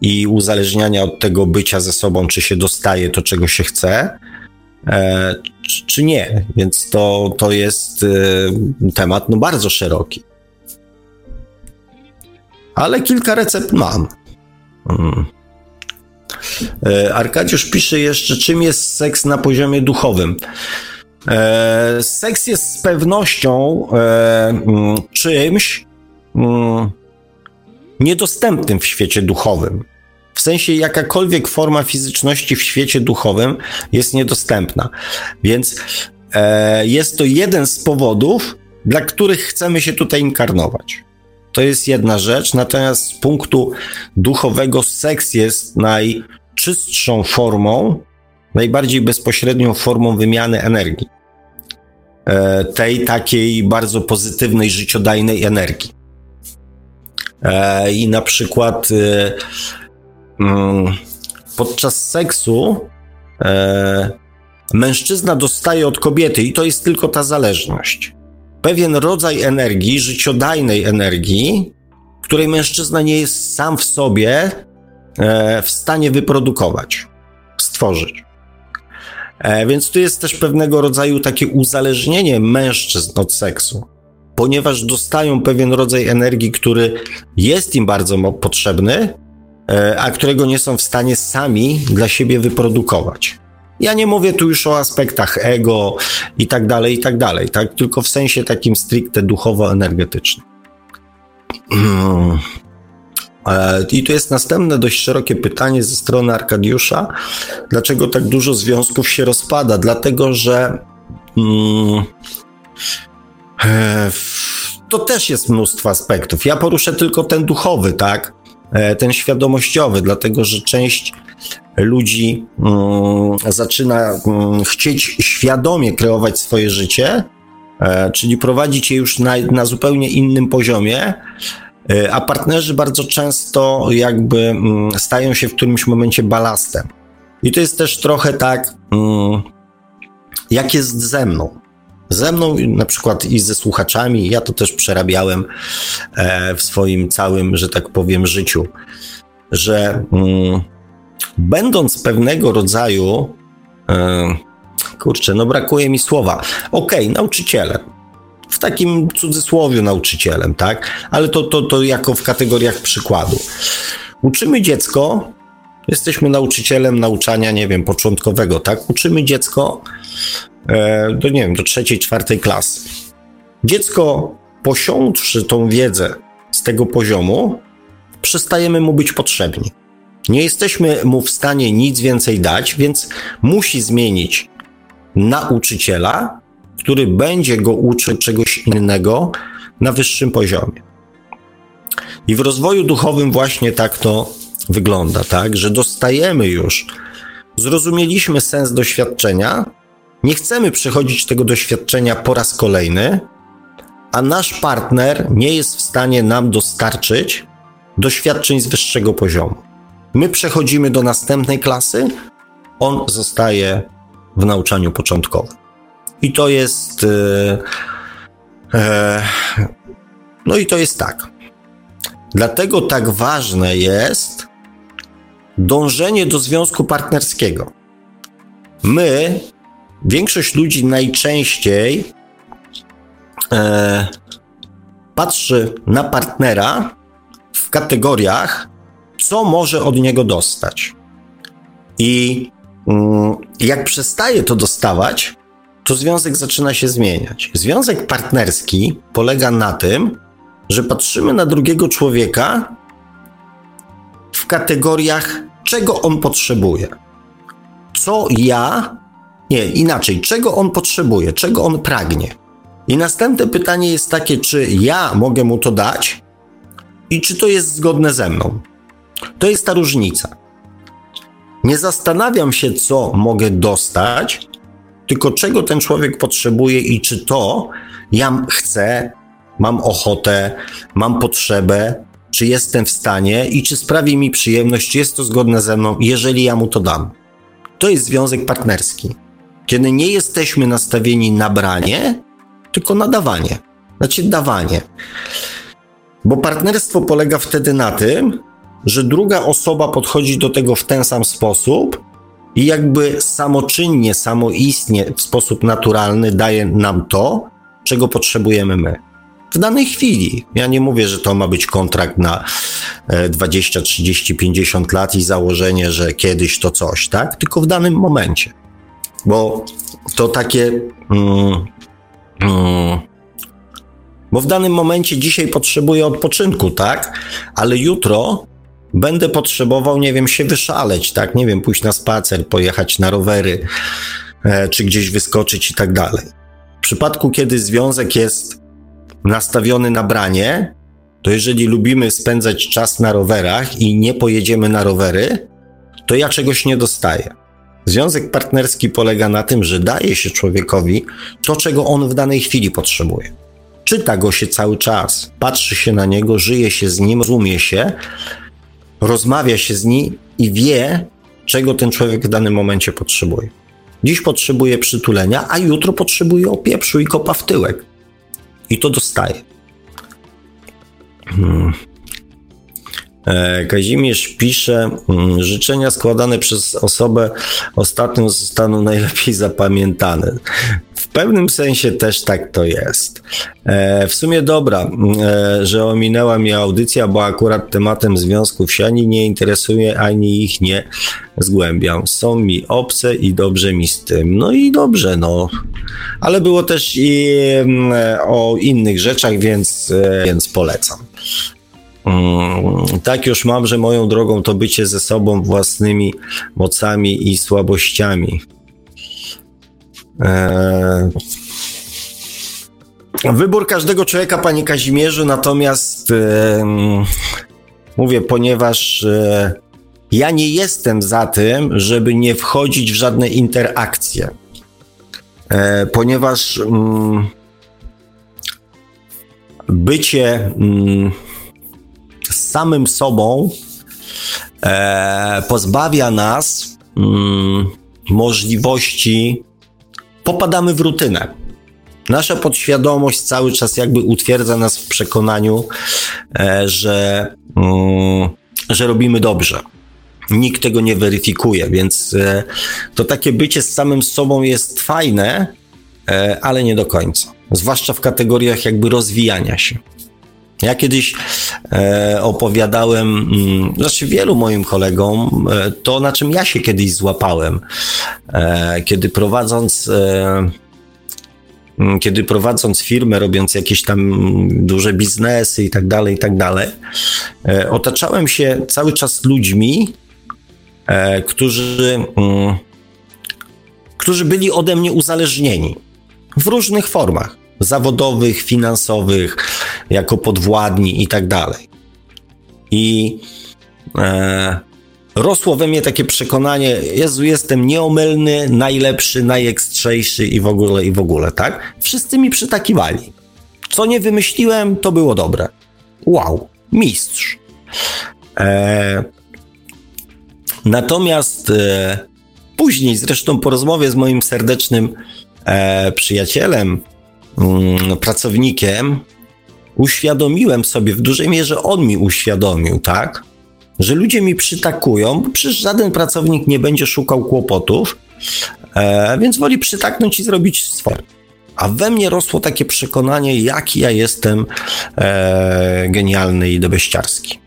i uzależniania od tego bycia ze sobą, czy się dostaje to, czego się chce, e, czy nie. Więc to, to jest y, temat no, bardzo szeroki. Ale kilka recept mam. Hmm. Arkadiusz pisze jeszcze, czym jest seks na poziomie duchowym. E, seks jest z pewnością e, mm, czymś mm, niedostępnym w świecie duchowym. W sensie jakakolwiek forma fizyczności w świecie duchowym jest niedostępna. Więc e, jest to jeden z powodów, dla których chcemy się tutaj inkarnować. To jest jedna rzecz, natomiast z punktu duchowego seks jest najczystszą formą, najbardziej bezpośrednią formą wymiany energii. E, tej takiej bardzo pozytywnej, życiodajnej energii. E, I na przykład e, mm, podczas seksu mężczyzna dostaje od kobiety, i to jest tylko ta zależność, pewien rodzaj energii, życiodajnej energii, której mężczyzna nie jest sam w sobie w stanie wyprodukować, stworzyć. E, więc tu jest też pewnego rodzaju takie uzależnienie mężczyzn od seksu, ponieważ dostają pewien rodzaj energii, który jest im bardzo potrzebny, e, a którego nie są w stanie sami dla siebie wyprodukować. Ja nie mówię tu już o aspektach ego i tak dalej, i tak dalej, tak? Tylko w sensie takim stricte duchowo-energetycznym. E, I tu jest następne dość szerokie pytanie ze strony Arkadiusza. Dlaczego tak dużo związków się rozpada? Dlatego, że mm, e, to też jest mnóstwo aspektów. Ja poruszę tylko ten duchowy, tak? E, ten świadomościowy, dlatego że część ludzi mm, zaczyna mm, chcieć świadomie kreować swoje życie, e, czyli prowadzić je już na, na zupełnie innym poziomie E, a partnerzy bardzo często jakby mm, stają się w którymś momencie balastem. I to jest też trochę tak, jak jest ze mną. Ze mną, na przykład i ze słuchaczami, ja to też przerabiałem e, w swoim całym, że tak powiem, życiu, że będąc pewnego rodzaju, e, kurczę, no brakuje mi słowa, okej, okay, nauczycielem, w takim cudzysłowie nauczycielem, tak? Ale to, to, to jako w kategoriach przykładu. Uczymy dziecko, jesteśmy nauczycielem nauczania, nie wiem, początkowego, tak? Uczymy dziecko e, do, nie wiem, do trzeciej, czwartej klasy. Dziecko, posiądłszy tą wiedzę z tego poziomu, przestajemy mu być potrzebni. Nie jesteśmy mu w stanie nic więcej dać, więc musi zmienić nauczyciela, który będzie go uczył czegoś innego na wyższym poziomie. I w rozwoju duchowym właśnie tak to wygląda, tak, że dostajemy już, zrozumieliśmy sens doświadczenia, nie chcemy przechodzić tego doświadczenia po raz kolejny, a nasz partner nie jest w stanie nam dostarczyć doświadczeń z wyższego poziomu. My przechodzimy do następnej klasy, on zostaje w nauczaniu początkowym. I to jest. E, e, no i to jest tak. Dlatego tak ważne jest dążenie do związku partnerskiego. My, większość ludzi najczęściej e, patrzy na partnera w kategoriach, co może od niego dostać. I mm, jak przestaje to dostawać, to związek zaczyna się zmieniać. Związek partnerski polega na tym, że patrzymy na drugiego człowieka w kategoriach, czego on potrzebuje. Co ja, nie, inaczej, czego on potrzebuje, czego on pragnie. I następne pytanie jest takie, czy ja mogę mu to dać i czy to jest zgodne ze mną. To jest ta różnica. Nie zastanawiam się, co mogę dostać, tylko czego ten człowiek potrzebuje i czy to ja chcę, mam ochotę, mam potrzebę, czy jestem w stanie i czy sprawi mi przyjemność, czy jest to zgodne ze mną, jeżeli ja mu to dam. To jest związek partnerski. Kiedy nie jesteśmy nastawieni na branie, tylko na dawanie. Znaczy dawanie. Bo partnerstwo polega wtedy na tym, że druga osoba podchodzi do tego w ten sam sposób i jakby samoczynnie, samoistnie, w sposób naturalny daje nam to, czego potrzebujemy my. W danej chwili. Ja nie mówię, że to ma być kontrakt na 20, 30, 50 lat i założenie, że kiedyś to coś, tak? Tylko w danym momencie. Bo to takie. Mm, mm, bo w danym momencie dzisiaj potrzebuję odpoczynku, tak? Ale jutro będę potrzebował, nie wiem, się wyszaleć, tak? Nie wiem, pójść na spacer, pojechać na rowery, e, czy gdzieś wyskoczyć i tak dalej. W przypadku, kiedy związek jest nastawiony na branie, to jeżeli lubimy spędzać czas na rowerach i nie pojedziemy na rowery, to ja czegoś nie dostaję. Związek partnerski polega na tym, że daje się człowiekowi to, czego on w danej chwili potrzebuje. Czyta go się cały czas, patrzy się na niego, żyje się z nim, rozumie się, rozmawia się z nim i wie, czego ten człowiek w danym momencie potrzebuje. Dziś potrzebuje przytulenia, a jutro potrzebuje opieprzu i kopa w tyłek. I to dostaje. Hmm. E, Kazimierz pisze, mm, życzenia składane przez osobę ostatnią zostaną najlepiej zapamiętane. W pewnym sensie też tak to jest. E, w sumie dobra, mm, e, że ominęła mnie audycja, bo akurat tematem związków się ani nie interesuje, ani ich nie zgłębiam. Są mi obce i dobrze mi z tym. No i dobrze, no. Ale było też i mm, o innych rzeczach, więc, więc polecam. Mm, tak już mam, że moją drogą to bycie ze sobą, własnymi mocami i słabościami. Eee... Wybór każdego człowieka, panie Kazimierzu, natomiast e, mówię, ponieważ e, ja nie jestem za tym, żeby nie wchodzić w żadne interakcje, e, ponieważ mm, bycie mm, samym sobą e, pozbawia nas mm, możliwości, popadamy w rutynę. Nasza podświadomość cały czas jakby utwierdza nas w przekonaniu, e, że, mm, że robimy dobrze. Nikt tego nie weryfikuje, więc e, to takie bycie z samym sobą jest fajne, e, ale nie do końca. Zwłaszcza w kategoriach jakby rozwijania się. Ja kiedyś e, opowiadałem, mm, znaczy wielu moim kolegom, e, to na czym ja się kiedyś złapałem, e, kiedy prowadząc e, mm, kiedy prowadząc firmę, robiąc jakieś tam duże biznesy i tak dalej, i tak dalej, e, otaczałem się cały czas ludźmi, e, którzy, mm, którzy byli ode mnie uzależnieni w różnych formach zawodowych, finansowych, jako podwładni i tak dalej. I e, rosło we mnie takie przekonanie, Jezu, jestem nieomylny, najlepszy, najektrzejszy i w ogóle, i w ogóle, tak? Wszyscy mi przytakiwali. Co nie wymyśliłem, to było dobre. Wow, mistrz. E, natomiast e, później, zresztą po rozmowie z moim serdecznym e, przyjacielem, mm, pracownikiem, uświadomiłem sobie, w dużej mierze on mi uświadomił, tak? Że ludzie mi przytakują, bo przecież żaden pracownik nie będzie szukał kłopotów, e, więc woli przytaknąć i zrobić swoje. A we mnie rosło takie przekonanie, jaki ja jestem e, genialny i debeściarski.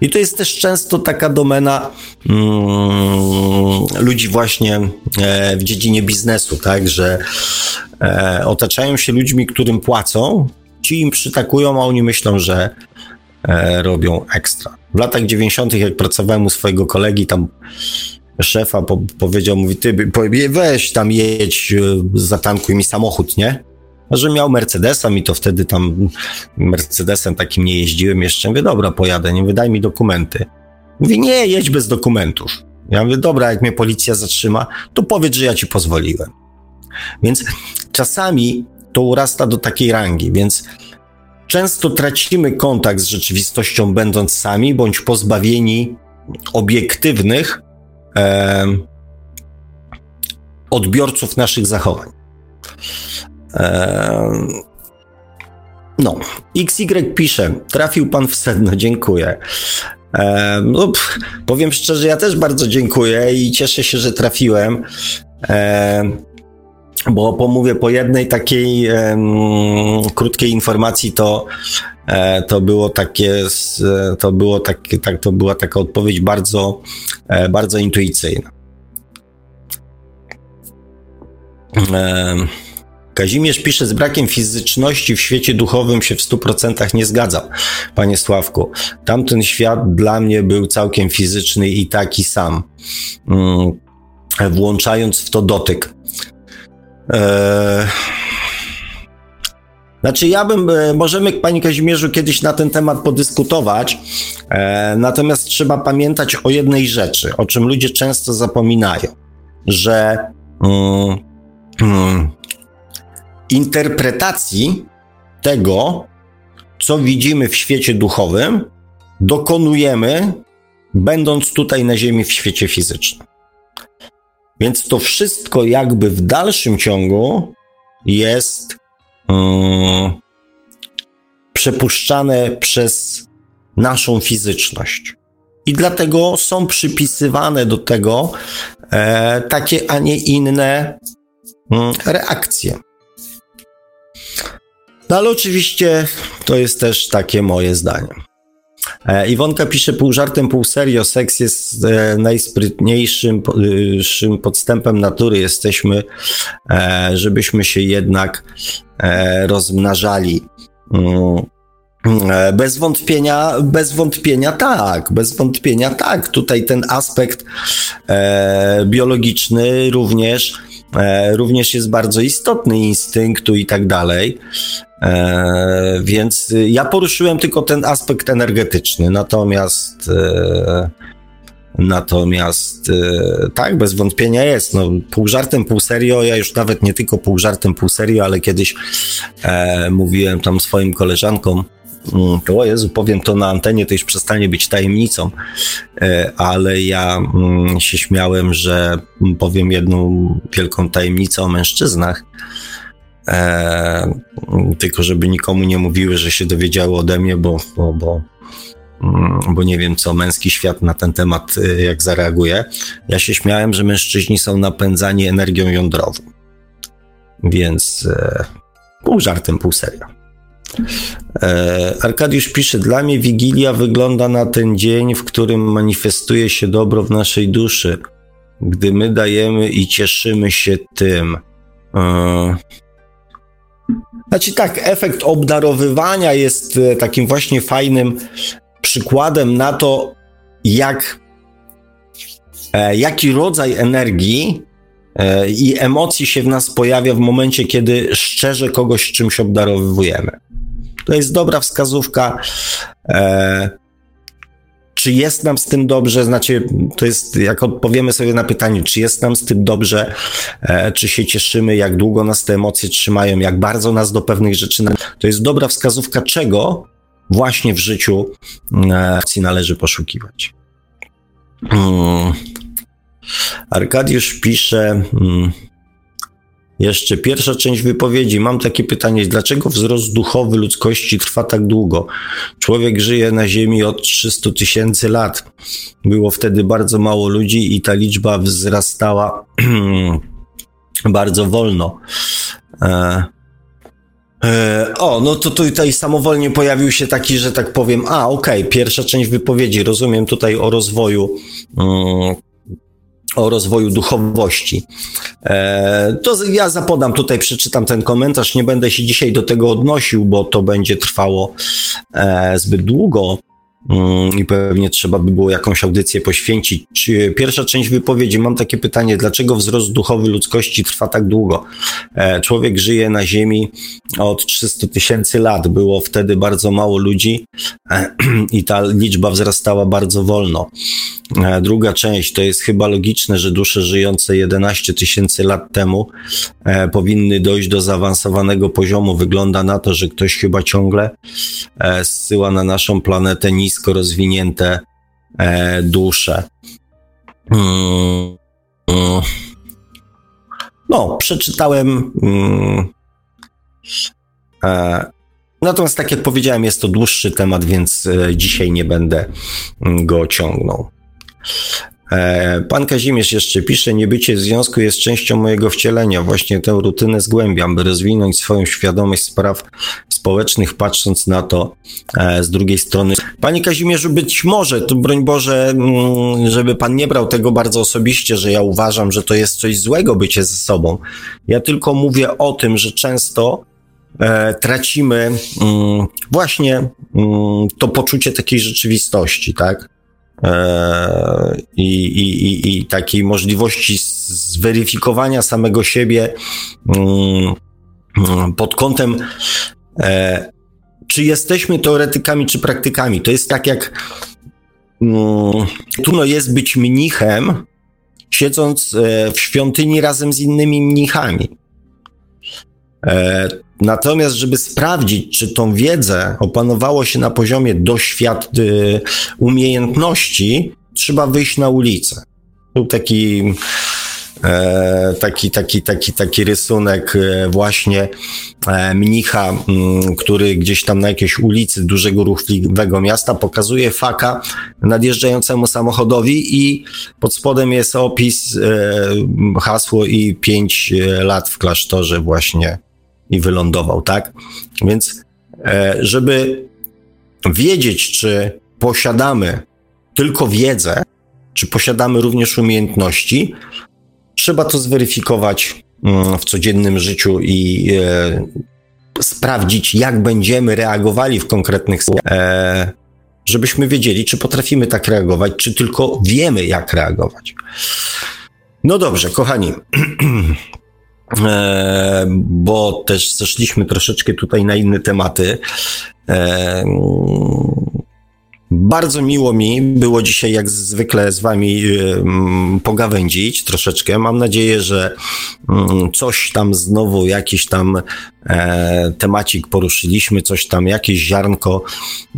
I to jest też często taka domena mm, ludzi właśnie e, w dziedzinie biznesu, tak, że e, otaczają się ludźmi, którym płacą, ci im przytakują, a oni myślą, że e, robią ekstra. W latach 90., jak pracowałem u swojego kolegi, tam szefa po, powiedział, mówi, ty weź tam jedź, e, zatankuj mi samochód, nie? A że miał Mercedesa, mi to wtedy tam Mercedesem takim nie jeździłem jeszcze. Mówię, dobra, pojadę, nie wydaj mi dokumenty. Mówi, nie, jedź bez dokumentów. Ja mówię, dobra, jak mnie policja zatrzyma, to powiedz, że ja ci pozwoliłem. Więc czasami to urasta do takiej rangi, więc często tracimy kontakt z rzeczywistością, będąc sami bądź pozbawieni obiektywnych e, odbiorców naszych zachowań. E, no, XY pisze, trafił pan w sedno, dziękuję. E, no, powiem szczerze, ja też bardzo dziękuję i cieszę się, że trafiłem. E, bo pomówię po jednej takiej krótkiej informacji, to, e, to było takie, to było takie, tak, to była taka odpowiedź bardzo, e, bardzo intuicyjna. Kazimierz pisze, z brakiem fizyczności w świecie duchowym się w 100% nie zgadzam, panie Sławku. Tamten świat dla mnie był całkiem fizyczny i taki sam, mm, włączając w to dotyk. Eee... Znaczy, ja bym, e, możemy, Panie Kazimierzu, kiedyś na ten temat podyskutować, e, natomiast trzeba pamiętać o jednej rzeczy, o czym ludzie często zapominają, że mm, mm, interpretacji tego, co widzimy w świecie duchowym, dokonujemy, będąc tutaj na Ziemi w świecie fizycznym. Więc to wszystko, jakby w dalszym ciągu, jest um, przepuszczane przez naszą fizyczność. I dlatego są przypisywane do tego e, takie, a nie inne mm, reakcje. No ale oczywiście to jest też takie moje zdanie. E, Iwonka pisze pół żartem, pół serio. Seks jest e, najsprytniejszym e, podstępem natury. Jesteśmy, żebyśmy się jednak rozmnażali. Mm, bez wątpienia, bez wątpienia tak, bez wątpienia tak. Tutaj ten aspekt biologiczny również, również jest bardzo istotny, instynktu i tak dalej. E, więc ja poruszyłem tylko ten aspekt energetyczny, natomiast e, natomiast e, tak, bez wątpienia jest. No, pół żartem, pół serio. Ja już nawet nie tylko pół żartem, pół serio, ale kiedyś mówiłem tam swoim koleżankom, mm, to o Jezu, powiem to na antenie, to już przestanie być tajemnicą, ale ja mm, się śmiałem, że powiem jedną wielką tajemnicę o mężczyznach, E, tylko żeby nikomu nie mówiły, że się dowiedziały ode mnie, bo, bo, bo, mm, bo nie wiem, co męski świat na ten temat e, jak zareaguje. Ja się śmiałem, że mężczyźni są napędzani energią jądrową. Więc e, pół żartem, pół serio. E, Arkadiusz pisze, dla mnie Wigilia wygląda na ten dzień, w którym manifestuje się dobro w naszej duszy, gdy my dajemy i cieszymy się tym. E, znaczy tak, efekt obdarowywania jest e, takim właśnie fajnym przykładem na to, jak, e, jaki rodzaj energii e, i emocji się w nas pojawia w momencie, kiedy szczerze kogoś czymś obdarowujemy. To jest dobra wskazówka czy jest nam z tym dobrze, znaczy to jest, jak odpowiemy sobie na pytanie, czy jest nam z tym dobrze, e, czy się cieszymy, jak długo nas te emocje trzymają, jak bardzo nas do pewnych rzeczy, to jest dobra wskazówka czego właśnie w życiu e, należy poszukiwać. Hmm. Arkadiusz pisze, hmm, jeszcze pierwsza część wypowiedzi. Mam takie pytanie, dlaczego wzrost duchowy ludzkości trwa tak długo? Człowiek żyje na Ziemi od 300 tysięcy lat. Było wtedy bardzo mało ludzi i ta liczba wzrastała bardzo wolno. E, e, o, no to tutaj samowolnie pojawił się taki, że tak powiem, a okej, okay, pierwsza część wypowiedzi, rozumiem tutaj o rozwoju mm, o rozwoju duchowości. E, to ja zapodam tutaj, przeczytam ten komentarz. Nie będę się dzisiaj do tego odnosił, bo to będzie trwało e, zbyt długo. Mm, i pewnie trzeba by było jakąś audycję poświęcić. Pierwsza część wypowiedzi, mam takie pytanie, dlaczego wzrost duchowy ludzkości trwa tak długo? E, człowiek żyje na Ziemi od 300 tysięcy lat, było wtedy bardzo mało ludzi e, i ta liczba wzrastała bardzo wolno. E, druga część, to jest chyba logiczne, że dusze żyjące 11 tysięcy lat temu powinny dojść do zaawansowanego poziomu. Wygląda na to, że ktoś chyba ciągle zsyła na naszą planetę nisko rozwinięte e, dusze. Mm, mm. No, przeczytałem. Mm, e, Natomiast, tak jak powiedziałem, jest to dłuższy temat, więc e, dzisiaj nie będę go ciągnął. Pan Kazimierz jeszcze pisze, niebycie w związku jest częścią mojego wcielenia. Właśnie tę rutynę zgłębiam, by rozwinąć swoją świadomość spraw społecznych, patrząc na to e, z drugiej strony. Panie Kazimierzu, być może, to broń Boże, mm, żeby pan nie brał tego bardzo osobiście, że ja uważam, że to jest coś złego bycie ze sobą. Ja tylko mówię o tym, że często e, tracimy mm, właśnie mm, to poczucie takiej rzeczywistości, tak? E, i, i, i takiej możliwości zweryfikowania samego siebie pod kątem, e, czy jesteśmy teoretykami, czy praktykami. To jest tak jak mm, trudno jest być mnichem, siedząc e, w świątyni razem z innymi mnichami. Natomiast, żeby sprawdzić, czy tą wiedzę opanowało się na poziomie doświad y, umiejętności, trzeba wyjść na ulicę. Był taki, e, taki, taki, taki, taki rysunek e, właśnie e, mnicha, który gdzieś tam na jakiejś ulicy dużego ruchliwego miasta pokazuje faka nadjeżdżającemu samochodowi i pod spodem jest opis, hasło i pięć lat w klasztorze właśnie i wylądował, tak? Więc, e, żeby wiedzieć, czy posiadamy tylko wiedzę, czy posiadamy również umiejętności, trzeba to zweryfikować mm, w codziennym życiu i e, sprawdzić, jak będziemy reagowali w konkretnych e, żebyśmy wiedzieli, czy potrafimy tak reagować, czy tylko wiemy, jak reagować. No dobrze, kochani. E, bo też zeszliśmy troszeczkę tutaj na inne tematy. E, bardzo miło mi było dzisiaj, jak zwykle, z Wami e, pogawędzić troszeczkę. Mam nadzieję, że mm, coś tam znowu, jakiś tam temacik poruszyliśmy, coś tam, jakieś ziarnko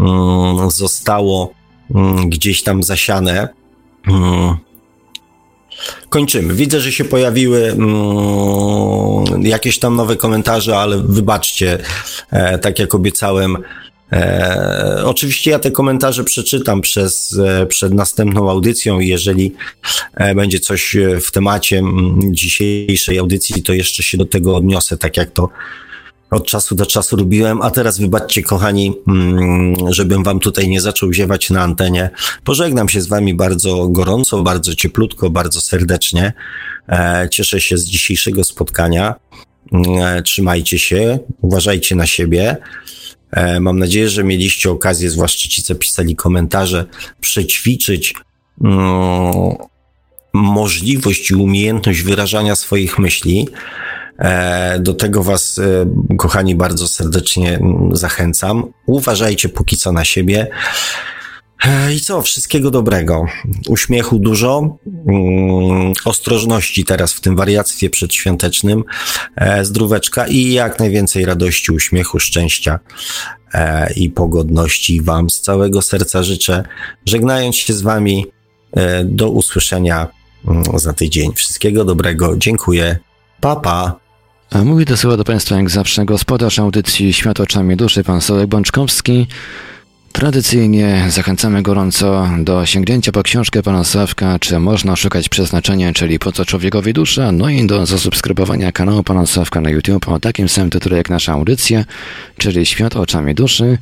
mm, zostało mm, gdzieś tam zasiane. Kończymy. Widzę, że się pojawiły mm, jakieś tam nowe komentarze, ale wybaczcie, e, tak jak obiecałem. E, oczywiście ja te komentarze przeczytam przez, e, przed następną audycją i jeżeli e, będzie coś w temacie dzisiejszej audycji, to jeszcze się do tego odniosę, tak jak to od czasu do czasu robiłem, a teraz wybaczcie kochani, mm, żebym wam tutaj nie zaczął ziewać na antenie. Pożegnam się z wami bardzo gorąco, bardzo cieplutko, bardzo serdecznie. E, cieszę się z dzisiejszego spotkania. E, trzymajcie się, uważajcie na siebie. E, mam nadzieję, że mieliście okazję, zwłaszcza ci, co pisali komentarze, przećwiczyć mm, możliwość i umiejętność wyrażania swoich myśli. E, do tego Was, e, kochani, bardzo serdecznie zachęcam. Uważajcie póki co na siebie. E, I co, wszystkiego dobrego. Uśmiechu dużo, mm, ostrożności teraz w tym wariactwie przedświątecznym, zdróweczka i jak najwięcej radości, uśmiechu, szczęścia i pogodności Wam z całego serca życzę. Żegnając się z Wami, do usłyszenia mm, za tydzień. Wszystkiego dobrego. Dziękuję. Pa, pa. Mówi do słowa do Państwa jak zawsze gospodarz audycji Świat oczami duszy, pan Solek Bączkowski. Tradycyjnie zachęcamy gorąco do sięgnięcia po książkę pana Sławka, czy można szukać przeznaczenia, czyli po co człowiekowi dusza, no i do zasubskrybowania kanału pana Sławka na YouTube o takim samym tytule jak nasza audycja, czyli Świat oczami duszy.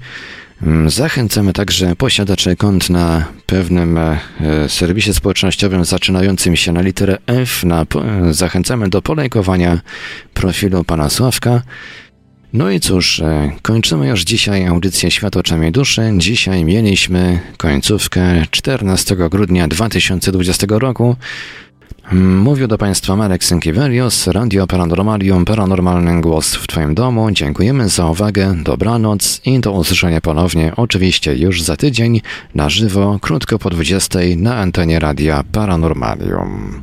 Mm, zachęcamy także posiadaczy kont na pewnym e, serwisie społecznościowym zaczynającym się na literę F. Na, zachęcamy do polejkowania profilu pana Sławka. No i cóż, e, kończymy już dzisiaj audycję Świat oczami duszy. Dzisiaj mieliśmy końcówkę 14 grudnia 2020 roku. Mówił do Państwa Marek Sękiewelios, Radio Paranormalium, Paranormalny Głos w Twoim domu. Dziękujemy za uwagę, dobranoc i do usłyszenia ponownie, oczywiście już za tydzień, na żywo, krótko po 20 na antenie Radia Paranormalium.